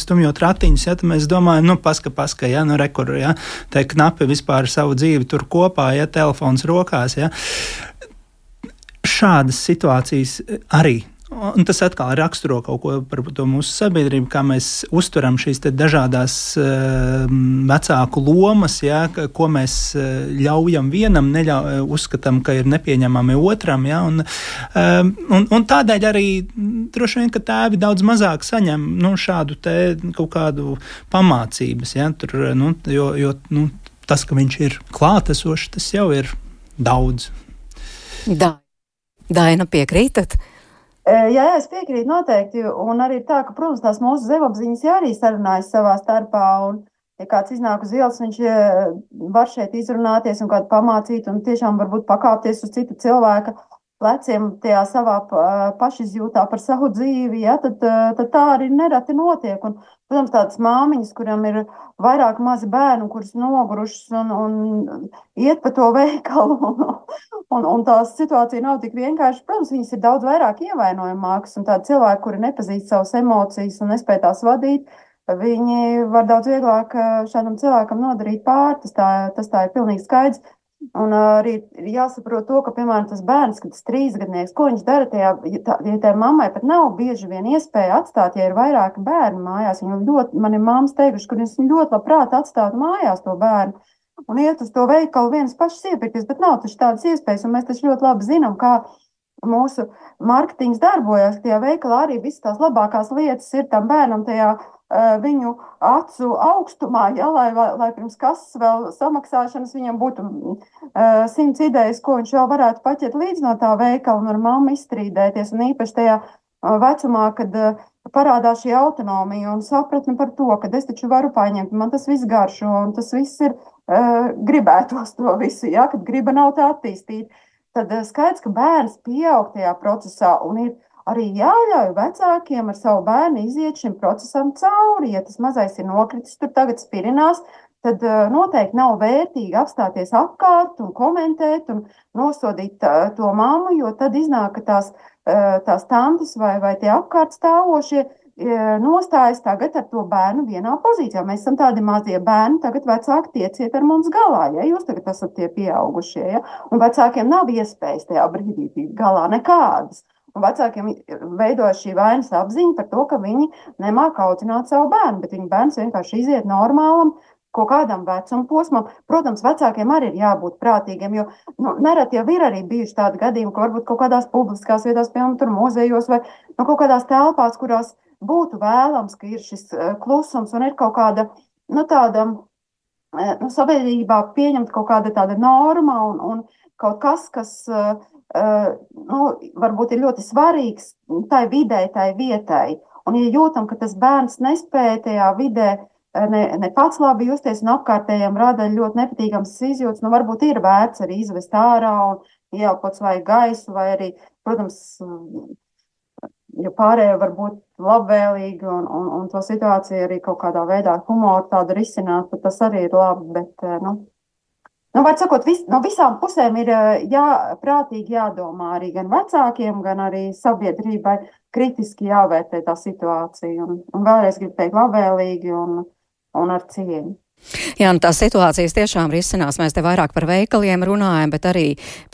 stumjot ratiņus, ja, tad mēs domājam, nu, paska, paska, ja, nu, rekur, ja, te knapi vispār savu dzīvi dzīvi tur kopā, ja telefons rokās. Ja. Šādas situācijas arī un tas atkal raksturo kaut ko par to mūsu sabiedrību, kā mēs uztveram šīs dažādas uh, vecāku lomas, ja, ko mēs ļaujam vienam, neļauj, uzskatām, ka ir nepieņemami otram. Ja, un, um, un, un tādēļ arī droši vien, ka tēvi daudz mazāk saņem nu, šādu kaut kādu pamācības. Ja, tur, nu, jo, jo nu, tas, ka viņš ir klātesošs, tas jau ir daudz. Da. Daina, piekrītat? Jā, jā, es piekrītu noteikti. Un arī tā, ka, protams, tās mūsu zemapziņas arī sarunājas savā starpā. Un, ja kāds iznāk uz ielas, viņš var šeit izrunāties un kādu pamācīt un tiešām varbūt pakāpties uz citu cilvēku pleciem, tajā savā pašizjūtā par savu dzīvi, ja, tad, tad tā arī nereti notiek. Un, protams, tādas māmiņas, kurām ir vairāk mazi bērni, kuras nogurušas un, un iet pa to veikalu, un, un, un tā situācija nav tik vienkārša. Protams, viņas ir daudz vairāk ievainojamākas, un tādi cilvēki, kuri nepazīst savas emocijas un nespēj tās vadīt, viņi var daudz vieglāk šādam cilvēkam nodarīt pāri. Tas tā, tas tā ir pilnīgi skaidrs. Un arī ir jāsaprot to, ka, piemēram, tas bērns, kad tas trīsgadnieks, ko viņš dara tajā, ja tā, ja tā mammai pat nav bieži vien iespēja atstāt, ja ir vairāki bērni mājās. Viņa ļoti, man ir māmas teikuši, ka viņas ļoti labprāt atstātu mājās to bērnu un iet uz to veikalu vienas pašas iepirkties, bet nav taču tādas iespējas, un mēs taču ļoti labi zinām, kā mūsu mārketings darbojas, ka tajā veikalā arī visas tās labākās lietas ir tam bērnam tajā viņu acu augstumā, ja, lai, lai pirms kases vēl samaksāšanas viņam būtu uh, simts idejas, ko viņš vēl varētu paķert līdz no tā veikala un ar mammu izstrīdēties. Un īpaši tajā uh, vecumā, kad parādās šī autonomija un sapratne par to, ka es taču varu paņemt, man tas viss garšo un tas viss ir gribētos to visu, ja, kad griba nav tā attīstīt. Tad skaidrs, ka bērns pieaug tajā procesā un ir arī jāļauj vecākiem ar savu bērnu iziet šim procesam cauri. Ja tas mazais ir nokritis, tur tagad spirinās, tad uh, noteikti nav vērtīgi apstāties apkārt un komentēt un nosodīt uh, to mammu, jo tad iznāk, ka tās, uh, tās tantes vai, vai tie apkārt stāvošie nostājas tagad ar to bērnu vienā pozīcijā. Mēs esam tādi mazie bērni, tagad vecāki tieciet ar mums galā, ja jūs tagad esat tie pieaugušie, ja? un vecākiem nav iespējas tajā brīdī tikt galā nekādas. Vecākiem veidojas šī vainas apziņa par to, ka viņi nemāķi audzināt savu bērnu, bet viņu bērns vienkārši iziet normālam. Kaut kādam vecuma posmam, protams, vecākiem arī ir jābūt prātīgiem. Jo nu, nereti jau ir arī bijuši tādi gadījumi, ka varbūt kaut kādās publiskās vietās, piemēram, muzejos vai nu, kaut kādās telpās, kurās būtu vēlams, ka ir šis uh, klusums un ir kaut kāda nu, tāda uh, nu, sabiedrībā pieņemta kaut kāda tāda norma un, un kaut kas, kas uh, nu, varbūt ir ļoti svarīgs tai vidē, tai vietai. Un, ja jūtam, ka tas bērns nespēja tajā vidē ne, ne pats labi justies, un apkārtējiem rada ļoti nepatīkams izjūtas, nu, varbūt ir vērts arī izvest ārā un ieelpot svaigu gaisu, vai arī, protams, ja pārējie var būt labvēlīgi un, un, un to situāciju arī kaut kādā veidā humoru tādu risināt, tad tas arī ir labi, bet, nu, Nu, var sakot, vis, no visām pusēm ir eh, jā, prātīgi jādomā arī gan vecākiem, gan arī sabiedrībai kritiski jāvērtē tā situācija. Un, un vēlreiz gribu teikt labvēlīgi un, un ar cieņu. Jā, nu tā situācijas tiešām risinās. Mēs te vairāk par veikaliem runājam, bet arī,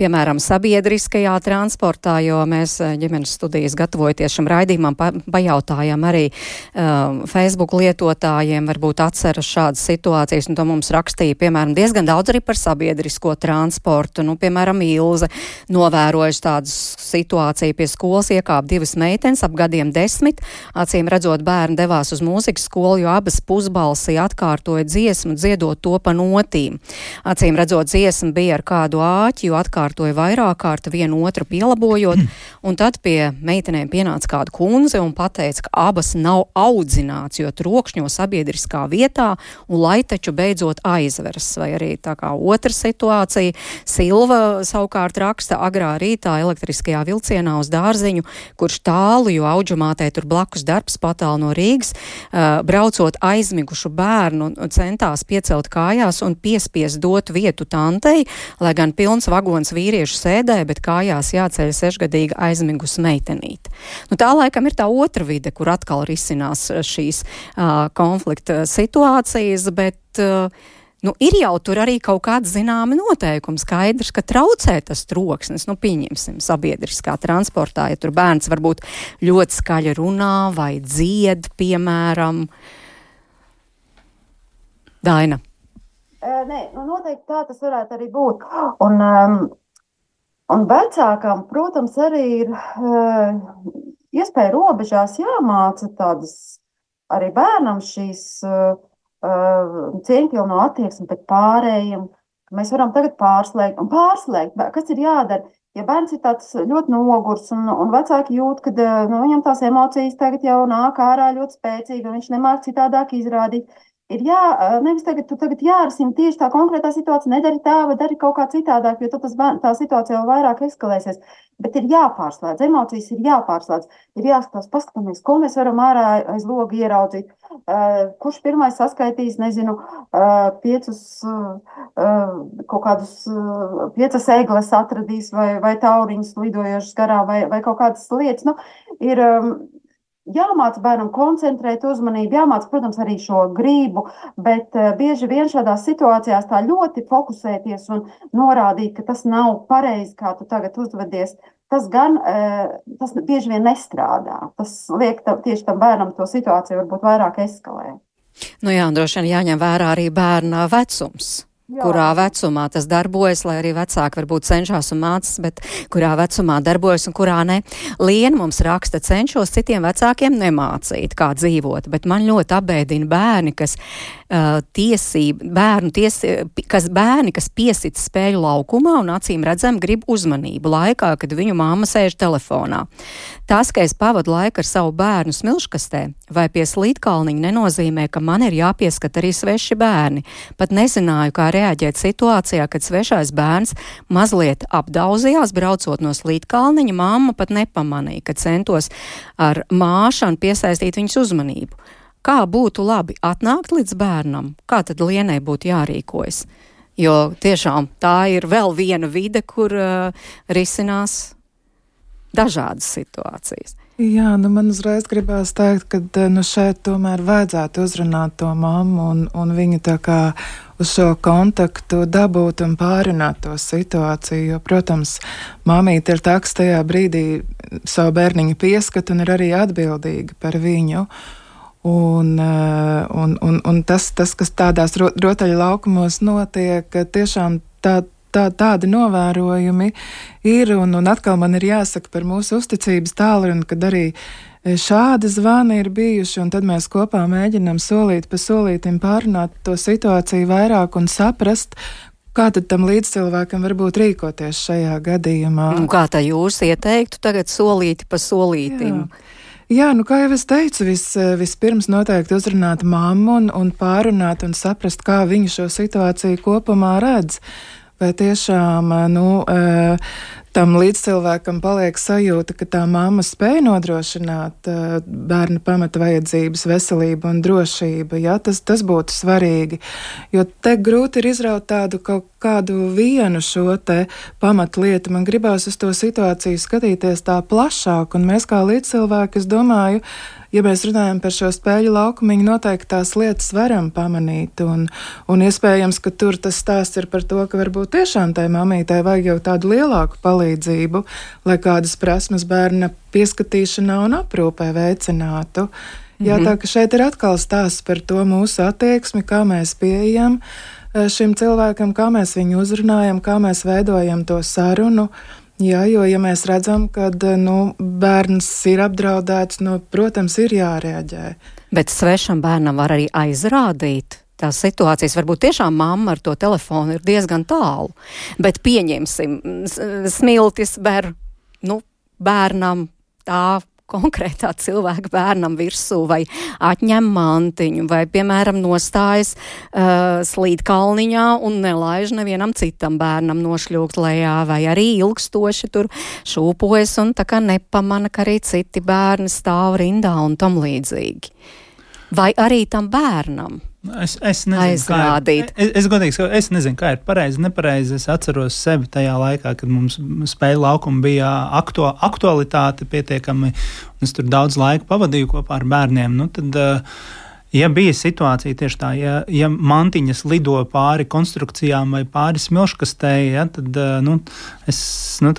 piemēram, sabiedriskajā transportā, jo mēs eh, ģimenes studijas gatavojoties šim raidījumam pa, pajautājām arī um, Facebook lietotājiem, varbūt atceras šādas situācijas, un to mums rakstīja, piemēram, diezgan daudz arī par sabiedrisko transportu. Nu, piemēram, Ilze novērojuši tādu situāciju pie skolas, iekāp divas meitenes ap gadiem desmit, acīm redzot, bērni devās uz mūzikas skolu, jo abas pusbalsī atkārtoja dziesmu dziesmu, dziedot to pa notīm. Acīm redzot, dziesma bija ar kādu āķi, jo atkārtoja vairāk kārt vienu otru pielabojot, un tad pie meitenēm pienāca kāda kundze un pateica, ka abas nav audzināts, jo trokšņo sabiedriskā vietā, un lai taču beidzot aizveras. Vai arī tā kā otra situācija, Silva savukārt raksta agrā rītā elektriskajā vilcienā uz dārziņu, kurš tālu, jo auģumātē tur blakus darbs patālu no Rīgas, uh, braucot aizmigušu bērnu centā centās piecelt kājās un piespies dot vietu tantei, lai gan pilns vagons vīriešu sēdē, bet kājās jāceļ sešgadīga aizmigus meitenīte. Nu, tā laikam ir tā otra vide, kur atkal risinās šīs uh, konflikta situācijas, bet uh, nu, ir jau tur arī kaut kāda zināma noteikuma. Skaidrs, ka traucē tas troksnis, nu, pieņemsim, sabiedriskā transportā, ja tur bērns varbūt ļoti skaļi runā vai dzied, piemēram. Daina. Nē, nu noteikti tā tas varētu arī būt. Un, um, un vecākām, protams, arī ir uh, iespēja robežās jāmāca tādas arī bērnam šīs uh, uh, cieņpilno attieksmi pret pārējiem. Mēs varam tagad pārslēgt un pārslēgt, kas ir jādara. Ja bērns ir tāds ļoti nogurs un, un vecāki jūt, ka nu, viņam tās emocijas tagad jau nāk ārā ļoti spēcīgi, un viņš nemāk citādāk izrādīt, ir jā, nevis tagad, tagad jārisina tieši tā konkrētā situācija, nedari tā, vai dari kaut kā citādāk, jo tad tā situācija vēl vairāk eskalēsies. Bet ir jāpārslēdz, emocijas ir jāpārslēdz, ir jāskatās, paskatāmies, ko mēs varam ārā aiz logu ieraudzīt. Kurš pirmais saskaitīs, nezinu, piecus, kaut kādus piecas egles atradīs vai, vai tauriņus lidojošas garā vai, vai kaut kādas lietas. Nu, ir, jāmāca bērnam koncentrēt uzmanību, jāmāca, protams, arī šo gribu, bet uh, bieži vien šādās situācijās tā ļoti fokusēties un norādīt, ka tas nav pareizi, kā tu tagad uzvedies. Tas gan uh, tas bieži vien nestrādā. Tas liek tam, tieši tam bērnam to situāciju varbūt vairāk eskalēt. Nu jā, un droši vien jāņem vērā arī bērna vecums. Jā. kurā vecumā tas darbojas, lai arī vecāki varbūt cenšas un mācās, bet kurā vecumā darbojas un kurā ne. Liena mums raksta, cenšos citiem vecākiem nemācīt, kā dzīvot, bet man ļoti apbēdina bērni, kas uh, tiesība, bērnu tiesība, kas bērni, kas piesit spēļu laukumā un acīm redzam grib uzmanību laikā, kad viņu māma sēž telefonā. Tas, ka es pavadu laiku ar savu bērnu smilškastē vai pie slīdkalniņa nenozīmē, ka man ir jāpieskat arī sveši bērni. Pat nezināju, kā reaģēt situācijā, kad svešais bērns mazliet apdauzījās, braucot no slīdkalniņa, mamma pat nepamanīja, ka centos ar māšanu piesaistīt viņas uzmanību. Kā būtu labi atnākt līdz bērnam, kā tad lienai būtu jārīkojas? Jo tiešām tā ir vēl viena vide, kur uh, risinās dažādas situācijas. Jā, nu man uzreiz gribās teikt, ka eh, nu šeit tomēr vajadzētu uzrunāt to mammu un, un viņu tā kā uz šo kontaktu dabūt un pārunāt to situāciju. Jo, protams, mamīte ir tā, kas tajā brīdī savu bērniņu pieskat un ir arī atbildīga par viņu. Un, eh, un, un, un tas, tas, kas tādās rotaļu laukumos notiek, tiešām tā, tā, tādi novērojumi ir, un, un atkal man ir jāsaka par mūsu uzticības tālruni, kad arī e, šādi zvani ir bijuši, un tad mēs kopā mēģinam solīt pa solītim pārunāt to situāciju vairāk un saprast, Kā tad tam līdzcilvēkam varbūt rīkoties šajā gadījumā? Un kā tā jūs ieteiktu tagad solīti pa solītim? Jā. Jā, nu, kā jau es teicu, vis, vispirms noteikti uzrunāt mammu un, un pārunāt un saprast, kā viņa šo situāciju kopumā redz vai tiešām nu, tam līdzcilvēkam paliek sajūta, ka tā mamma spēj nodrošināt bērna pamata vajadzības, veselību un drošību. Ja? Tas, tas būtu svarīgi, jo te grūti ir izraut tādu kaut kādu vienu šo te pamatlietu. Man gribās uz to situāciju skatīties tā plašāk, un mēs kā līdzcilvēki, es domāju, ja mēs runājam par šo spēļu laukumu, noteikti tās lietas varam pamanīt. Un, un iespējams, ka tur tas stāsts ir par to, ka varbūt tiešām tai mamītei vajag jau tādu lielāku palīdzību, lai kādas prasmes bērna pieskatīšanā un aprūpē veicinātu. Jā, tā ka šeit ir atkal stāsts par to mūsu attieksmi, kā mēs pieejam eh, šim cilvēkam, kā mēs viņu uzrunājam, kā mēs veidojam to sarunu. Jā, jo, ja mēs redzam, ka nu, bērns ir apdraudēts, nu, protams, ir jārēģē. Bet svešam bērnam var arī aizrādīt. Tās situācijas varbūt tiešām mamma ar to telefonu ir diezgan tālu. Bet pieņemsim, smiltis ber nu, bērnam tā konkrētā cilvēka bērnam virsū, vai atņem mantiņu, vai, piemēram, nostājas uh, slīdkalniņā un nelaiž nevienam citam bērnam nošļūgt lejā, vai arī ilgstoši tur šūpojas un tā kā nepamana, ka arī citi bērni stāv rindā un tam līdzīgi. Vai arī tam bērnam Es, es nezinu, aizrādīt. Kā ir, es, es godīgi saku, es nezinu, kā ir pareizi, nepareizi. Es atceros sevi tajā laikā, kad mums spēļu laukuma bija aktu, aktualitāte pietiekami, un es tur daudz laika pavadīju kopā ar bērniem. Nu, tad, uh, Ja bija situācija tieši tā, ja, ja mantiņas lido pāri konstrukcijām vai pāri smilškastei, ja, tad nu, es nu,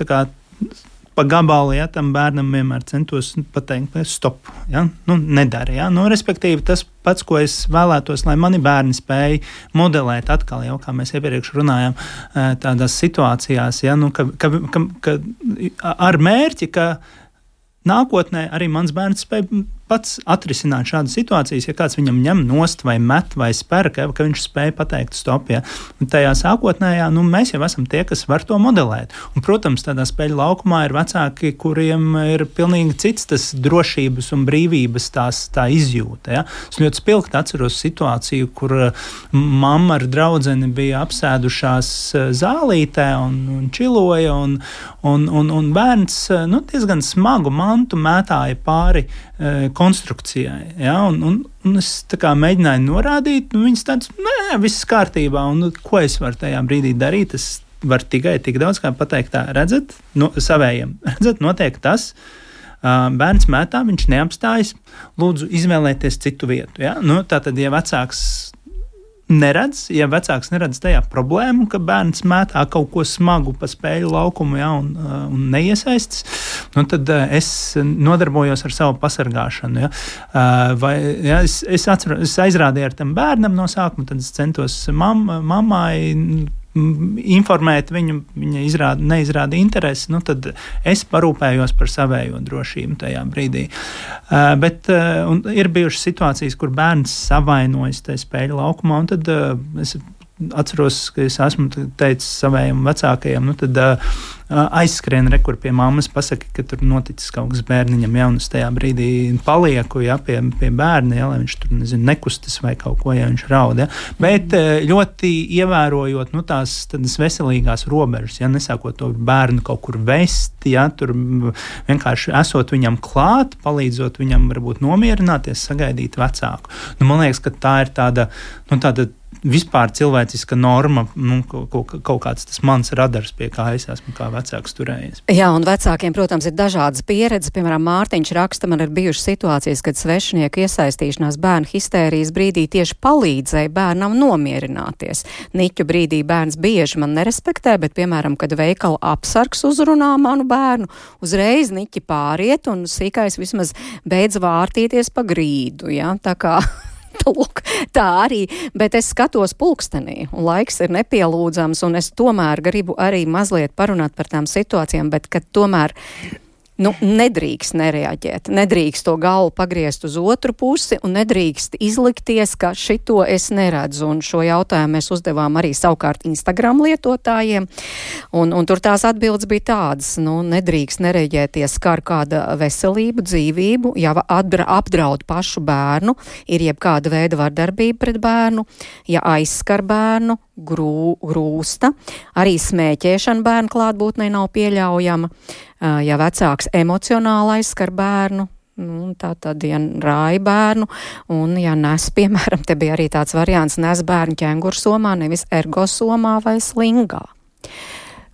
pa gabalu, ja tam bērnam vienmēr centos pateikt, stop, ja? nu, nedara. Ja? Nu, respektīvi, tas pats, ko es vēlētos, lai mani bērni spēj modelēt atkal, jau kā mēs iepriekš runājām, tādās situācijās, ja? nu, ka, ka, ka, ka ar mērķi, ka nākotnē arī mans bērns spēj pats atrisināt šādas situācijas, ja kāds viņam ņem nost vai met vai spēr, ka, ka viņš spēja pateikt stop. Ja. Un tajā sākotnējā nu, mēs jau esam tie, kas var to modelēt. Un, protams, tādā spēļu laukumā ir vecāki, kuriem ir pilnīgi cits tas drošības un brīvības tās, tā izjūta. Ja. Es ļoti spilgti atceros situāciju, kur mamma ar draugu bija apsēdušās uh, zālītē un, un čiloja, un, un, un, un bērns uh, nu, diezgan smagu mantu mētāja pāri konstrukcijai. Ja? Un, un, un es mēģināju norādīt, nu, viņas tādas, nē, viss kārtībā. Un, ko es varu tajā brīdī darīt? Es varu tikai tik daudz kā pateikt, tā redzat, no, savējiem. Redzat, notiek tas. Bērns mētā, viņš neapstājas. Lūdzu, izvēlieties citu vietu. Ja? Nu, tātad, ja vecāks neredz, ja vecāks neredz tajā problēmu, ka bērns mētā kaut ko smagu pa spēļu laukumu ja, un, uh, un neiesaistas, nu, tad uh, es nodarbojos ar savu pasargāšanu. Ja. Uh, vai, ja, es, es, atceru, es aizrādīju ar tam bērnam no sākuma, tad es centos mam, mammai informēt viņu, viņa izrāda, neizrāda interesi, nu, tad es parūpējos par savējo drošību tajā brīdī. Uh, bet uh, ir bijušas situācijas, kur bērns savainojas tajā spēļu laukumā, un tad uh, es atceros, ka es esmu teicis saviem vecākajiem, nu tad uh, aizskrien rekur pie mammas, pasaki, ka tur noticis kaut kas bērniņam, ja un es tajā brīdī palieku ja, pie, pie bērna, ja, lai viņš tur nezinu, nekustas vai kaut ko, ja viņš raud. Ja. Bet ļoti ievērojot nu, tās veselīgās robežas, ja nesākot to bērnu kaut kur vest, ja tur vienkārši esot viņam klāt, palīdzot viņam varbūt nomierināties, sagaidīt vecāku. Nu, man liekas, ka tā ir tāda, nu, tāda vispār cilvēciska norma, nu, kaut, kaut kāds tas mans radars, pie kā es esmu kā vecāks turējies. Jā, un vecākiem, protams, ir dažādas pieredzes. Piemēram, Mārtiņš raksta, man ir bijušas situācijas, kad svešinieku iesaistīšanās bērnu histērijas brīdī tieši palīdzēja bērnam nomierināties. Niķu brīdī bērns bieži man nerespektē, bet, piemēram, kad veikala apsargs uzrunā manu bērnu, uzreiz niķi pāriet un sīkais vismaz beidz vārtīties pa grīdu. Ja? Tā kā Lūk, tā arī, bet es skatos pulkstenī, un laiks ir nepielūdzams, un es tomēr gribu arī mazliet parunāt par tām situācijām, bet kad tomēr nu, nedrīkst nereaģēt. Nedrīkst to galvu pagriezt uz otru pusi un nedrīkst izlikties, ka šito es neredzu. Un šo jautājumu mēs uzdevām arī savukārt Instagram lietotājiem. Un, un tur tās atbildes bija tādas, nu, nedrīkst nereaģēties skar kāda veselību, dzīvību, ja apdraud pašu bērnu, ir jebkāda veida vardarbība pret bērnu, ja aizskar bērnu, grū, grūsta, arī smēķēšana bērnu klātbūtnē nav pieļaujama ja vecāks emocionāli aizskar bērnu. Nu, tā tad, ja rāja bērnu, un, ja nes, piemēram, te bija arī tāds variants, nes bērnu ķēnguru somā, nevis ergo somā vai slingā.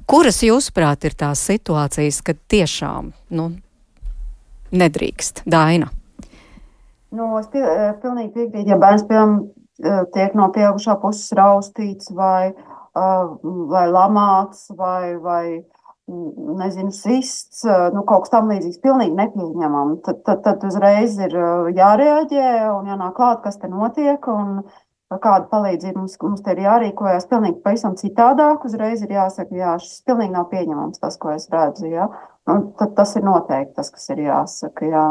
Kuras, jūsuprāt, ir tās situācijas, kad tiešām, nu, nedrīkst? Daina. Nu, es pie, pilnīgi piekrītu, ja bērns, piemēram, tiek no pieaugušā puses raustīts vai, vai lamāts vai, vai nezinu, sists, nu, kaut kas tam līdzīgs, pilnīgi nepieņemam. Tad, tad, tad uzreiz ir jārēģē un jānāk klāt, kas te notiek. Un, Kāda palīdzība mums, mums te ir jārīkojas pilnīgi pavisam citādāk. Uzreiz ir jāsaka, jā, šis pilnīgi nav pieņemams, tas, ko es redzu. Jā. Un tad tas ir noteikti tas, kas ir jāsaka jā,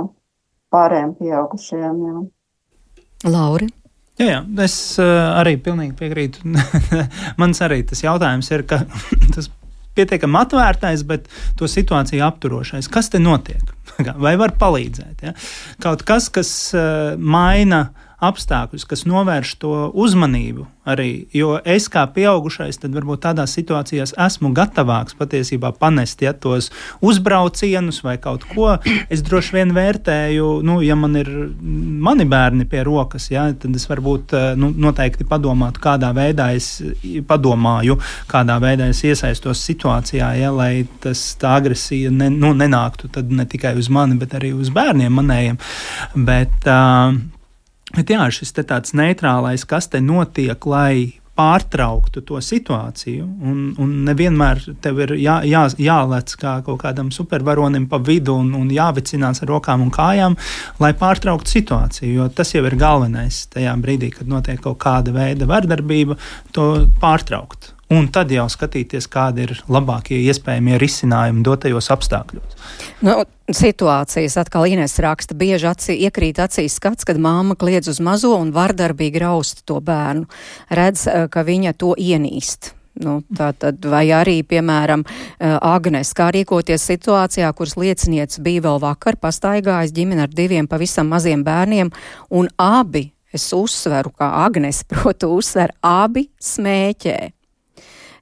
pārējiem pieaugušajiem. Jā. Lauri. Jā, jā, es uh, arī pilnīgi piekrītu. Mans arī tas jautājums ir, ka tas pietiekami atvērtais, bet to situāciju apturošais. Kas te notiek? Vai var palīdzēt? Ja? Kaut kas, kas uh, maina apstākļus, kas novērš to uzmanību arī. Jo es kā pieaugušais, tad varbūt tādās situācijās esmu gatavāks patiesībā panest ja, tos uzbraucienus vai kaut ko. Es droši vien vērtēju, nu, ja man ir mani bērni pie rokas, ja, tad es varbūt eh, nu, noteikti padomātu, kādā veidā es padomāju, kādā veidā es iesaistos situācijā, ja, lai tas tā agresija ne, nu, nenāktu ne tikai uz mani, bet arī uz bērniem manējiem. Bet, uh, Bet jā, šis tāds neitrālais, kas te notiek, lai pārtrauktu to situāciju. Un, un nevienmēr tev ir jā, jā, jālec kā kaut kādam supervaronim pa vidu un, un jāvicinās ar rokām un kājām, lai pārtrauktu situāciju. Jo tas jau ir galvenais tajā brīdī, kad notiek kaut kāda veida vardarbība, to pārtraukt un tad jau skatīties, kādi ir labākie iespējamie risinājumi dotajos apstākļos. Nu, situācijas atkal Ines raksta, bieži acī, iekrīt acīs skats, kad māma kliedz uz mazo un vardarbīgi rausta to bērnu. Redz, eh, ka viņa to ienīst. Nu, tā tad, vai arī, piemēram, eh, Agnes, kā rīkoties situācijā, kuras liecinieca bija vēl vakar, pastaigājis ģimene ar diviem pavisam maziem bērniem, un abi, es uzsveru, kā Agnes, protu, uzsver, abi smēķē.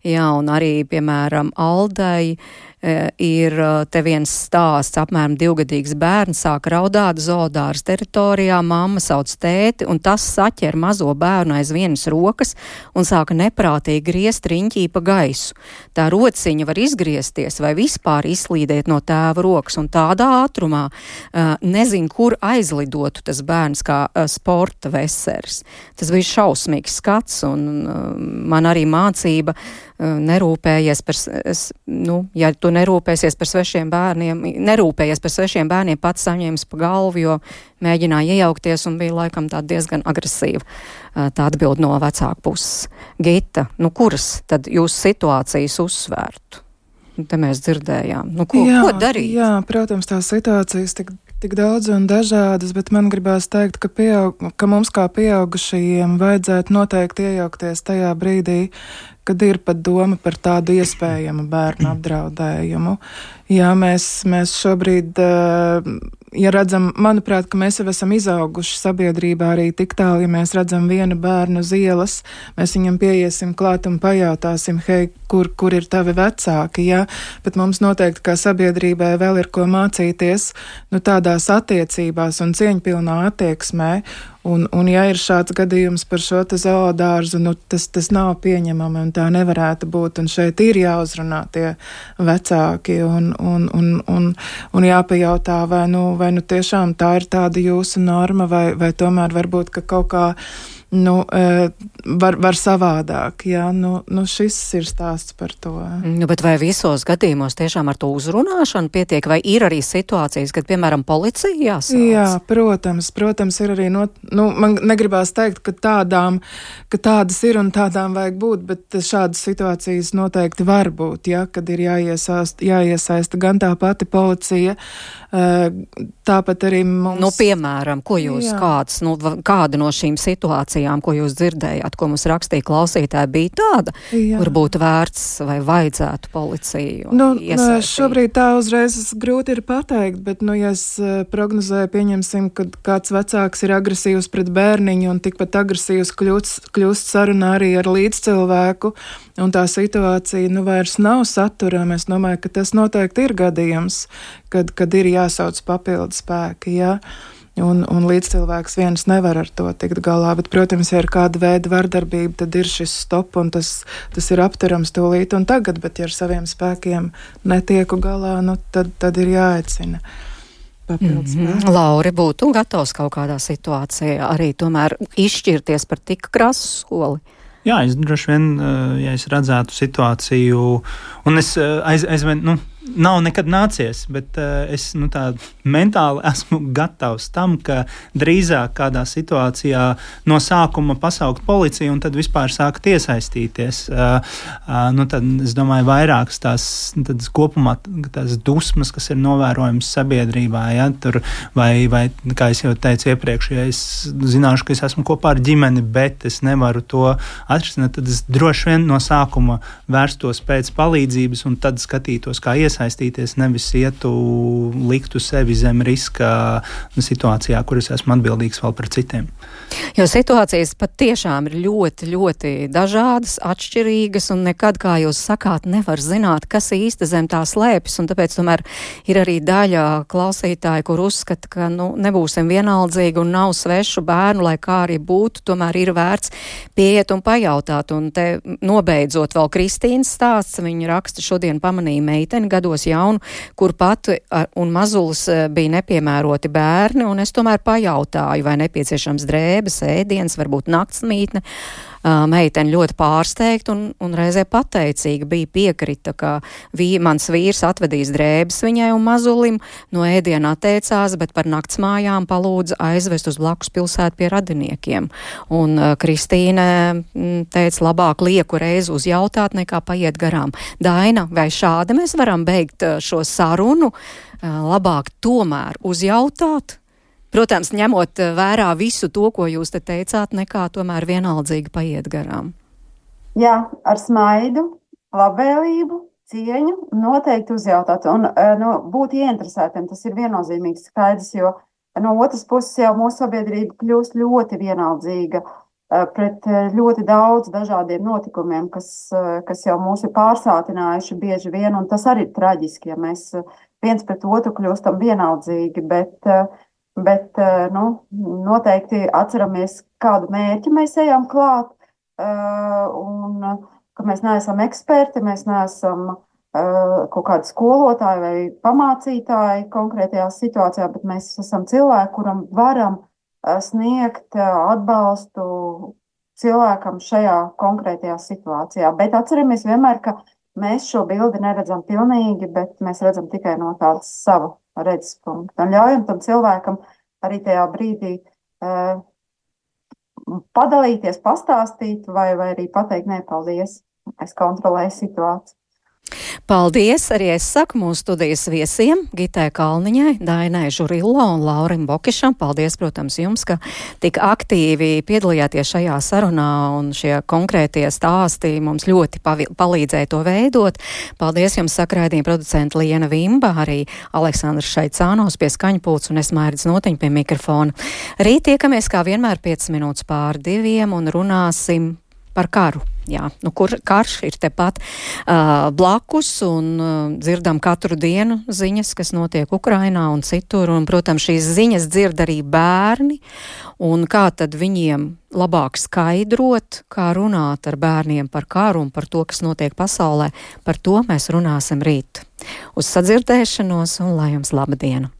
Jā, un arī, piemēram, Aldai E, ir e, te viens stāsts, apmēram divgadīgs bērns sāk raudāt zoodāras teritorijā, mamma sauc tēti, un tas saķer mazo bērnu aiz vienas rokas un sāka neprātīgi griezt riņķī pa gaisu. Tā rociņa var izgriezties vai vispār izslīdēt no tēva rokas, un tādā ātrumā uh, nezin, kur aizlidotu tas bērns kā sporta veseris. Tas bija šausmīgs skats, un man arī mācība nerūpējies par, nu, ja tu nerūpēsies par svešiem bērniem, nerūpējies par svešiem bērniem, pats saņēmis pa galvu, jo mēģināja iejaukties un bija laikam tā diezgan agresīva. Tā atbild no vecāku puses. Gita, nu kuras tad jūs situācijas uzsvērtu? Nu, te mēs dzirdējām. Nu, ko, jā, ko darīt? Jā, protams, tās situācijas tik, tik daudz un dažādas, bet man gribās teikt, ka, pieaug, ka mums kā pieaugušajiem vajadzētu noteikti iejaukties tajā brīdī, kad ir pat doma par tādu iespējamu bērnu apdraudējumu. Jā, mēs, mēs šobrīd, ja redzam, manuprāt, ka mēs jau esam izauguši sabiedrībā arī tik tālu, ja mēs redzam vienu bērnu uz ielas, mēs viņam pieiesim klāt un pajautāsim, hei, kur, kur ir tavi vecāki, jā, bet mums noteikti kā sabiedrībai vēl ir ko mācīties, nu, tādās attiecībās un cieņpilnā attieksmē, Un, un ja ir šāds gadījums par šo zoodārzu, nu, tas, tas nav pieņemami un tā nevarētu būt. Un šeit ir jāuzrunā tie vecāki un, un, un, un, un jāpajautā, vai nu, vai nu tiešām tā ir tāda jūsu norma, vai, vai tomēr varbūt ka kaut kā nu, e, var, var savādāk. Jā, nu, nu šis ir stāsts par to. Nu, bet vai visos gadījumos tiešām ar to uzrunāšanu pietiek, vai ir arī situācijas, kad, piemēram, policija jāsauc? Jā, protams, protams, ir arī, no, nu, man negribās teikt, ka tādām, ka tādas ir un tādām vajag būt, bet šādas situācijas noteikti var būt, ja, kad ir jāiesaist, jāiesaista gan tā pati policija, tāpat arī mums. Nu, piemēram, ko jūs, jā. kāds, nu, kāda no šīm situācijām ko jūs dzirdējāt, ko mums rakstīja klausītāji, bija tāda, Jā. kur būtu vērts vai vajadzētu policiju? Nu, iesaistīt? šobrīd tā uzreiz grūti ir pateikt, bet, nu, ja es prognozēju, pieņemsim, ka kāds vecāks ir agresīvs pret bērniņu un tikpat agresīvs kļūst, kļūst sarunā arī ar līdzcilvēku, un tā situācija, nu, vairs nav saturama, es domāju, ka tas noteikti ir gadījums, kad, kad ir jāsauc papildu spēki, jā. Ja? Un, un līdzcilvēks viens nevar ar to tikt galā. Bet, protams, ja ir kāda veida vardarbība, tad ir šis stop un tas, tas ir apturams tūlīt un tagad. Bet, ja ar saviem spēkiem netieku galā, nu, tad, tad ir jāaicina. Papildus. Mm -hmm. Lauri būtu gatavs kaut kādā situācijā arī tomēr izšķirties par tik krasu soli. Jā, es droši vien, eh, ja es redzētu situāciju, un es eh, aiz, aizvien, nu, nav nekad nācies, bet uh, es nu, mentāli esmu gatavs tam, ka drīzāk kādā situācijā no sākuma pasaukt policiju un tad vispār sākt iesaistīties. Uh, uh, nu, tad, es domāju, vairākas tās tad, kopumā tās dusmas, kas ir novērojamas sabiedrībā, ja, tur, vai, vai, kā jau teicu iepriekš, ja es zināšu, ka es esmu kopā ar ģimeni, bet es nevaru to atrisināt, tad es droši vien no sākuma vērstos pēc palīdzības un tad skatītos, kā iesaistīties iesaistīties, nevis ietu, liktu sevi zem riska situācijā, kur es esmu atbildīgs vēl par citiem. Jo situācijas patiešām ir ļoti, ļoti dažādas, atšķirīgas, un nekad, kā jūs sakāt, nevar zināt, kas īsti zem tā slēpjas, tāpēc tomēr ir arī daļa klausītāji, kur uzskata, ka nu, nebūsim vienaldzīgi un nav svešu bērnu, lai kā arī būtu, tomēr ir vērts pieiet un pajautāt. Un te nobeidzot vēl Kristīnas stāsts, viņa raksta šodien pamanīja meiteni gados jaunu, kur pat un mazulis bija nepiemēroti bērni, un es tomēr pajautāju, vai nepieciešams drēbes, ēdienas, varbūt naktsmītne. Meitene ļoti pārsteigta un, un reizē pateicīga bija piekrita, ka vī, mans vīrs atvedīs drēbes viņai un mazulim, no ēdiena atteicās, bet par naktsmājām palūdza aizvest uz blakus pilsētu pie radiniekiem. Un uh, Kristīne teica, labāk lieku reizi uzjautāt, nekā paiet garām. Daina, vai šādi mēs varam beigt šo sarunu? Labāk tomēr uzjautāt, Protams, ņemot eh, vērā visu to, ko jūs te teicāt, nekā tomēr vienaldzīgi paiet garām. Jā, ar smaidu, labvēlību, cieņu noteikti uzjautāt un eh, nu, būt ieinteresētiem. Tas ir viennozīmīgs skaidrs, jo no otras puses jau mūsu sabiedrība kļūst ļoti vienaldzīga eh, pret ļoti daudz dažādiem notikumiem, kas, kas jau mūs ir pārsātinājuši bieži vien, un tas arī ir traģiski, ja mēs viens pret otru kļūstam vienaldzīgi, bet uh, Bet eh, nu, noteikti atceramies, kādu mērķi mēs ejam klāt. Eh, un ka mēs neesam eksperti, mēs neesam eh, kaut kādi skolotāji vai pamācītāji konkrētajā situācijā, bet mēs esam cilvēki, kuram varam sniegt atbalstu cilvēkam šajā konkrētajā situācijā. Bet atceramies vienmēr, ka mēs šo bildi neredzam pilnīgi, bet mēs redzam tikai no tādas sava redzes punktu. Un ļaujam tam cilvēkam arī tajā brīdī uh, padalīties, pastāstīt, vai, vai arī pateikt, nē, paldies, es kontrolēju situāciju. Paldies arī es saku mūsu studijas viesiem Gitē Kalniņai, Dainai Žurillo un Laurim Bokišam. Paldies, protams, jums, ka tik aktīvi piedalījāties šajā sarunā un šie konkrētie stāsti mums ļoti palīdzēja to veidot. Paldies jums, sakraidījuma producenta Liena Vimba, arī Aleksandrs Šaicānos pie skaņpults un es mērķis notiņu pie mikrofona. Rīt tiekamies kā vienmēr 5 minūtes pār diviem un runāsim par karu. Jā, nu, kur karš ir tepat uh, blakus un uh, dzirdam katru dienu ziņas, kas notiek Ukrainā un citur. Un, protams, šīs ziņas dzird arī bērni. Un kā tad viņiem labāk skaidrot, kā runāt ar bērniem par karu un par to, kas notiek pasaulē, par to mēs runāsim rīt. Uz sadzirdēšanos un lai jums laba diena!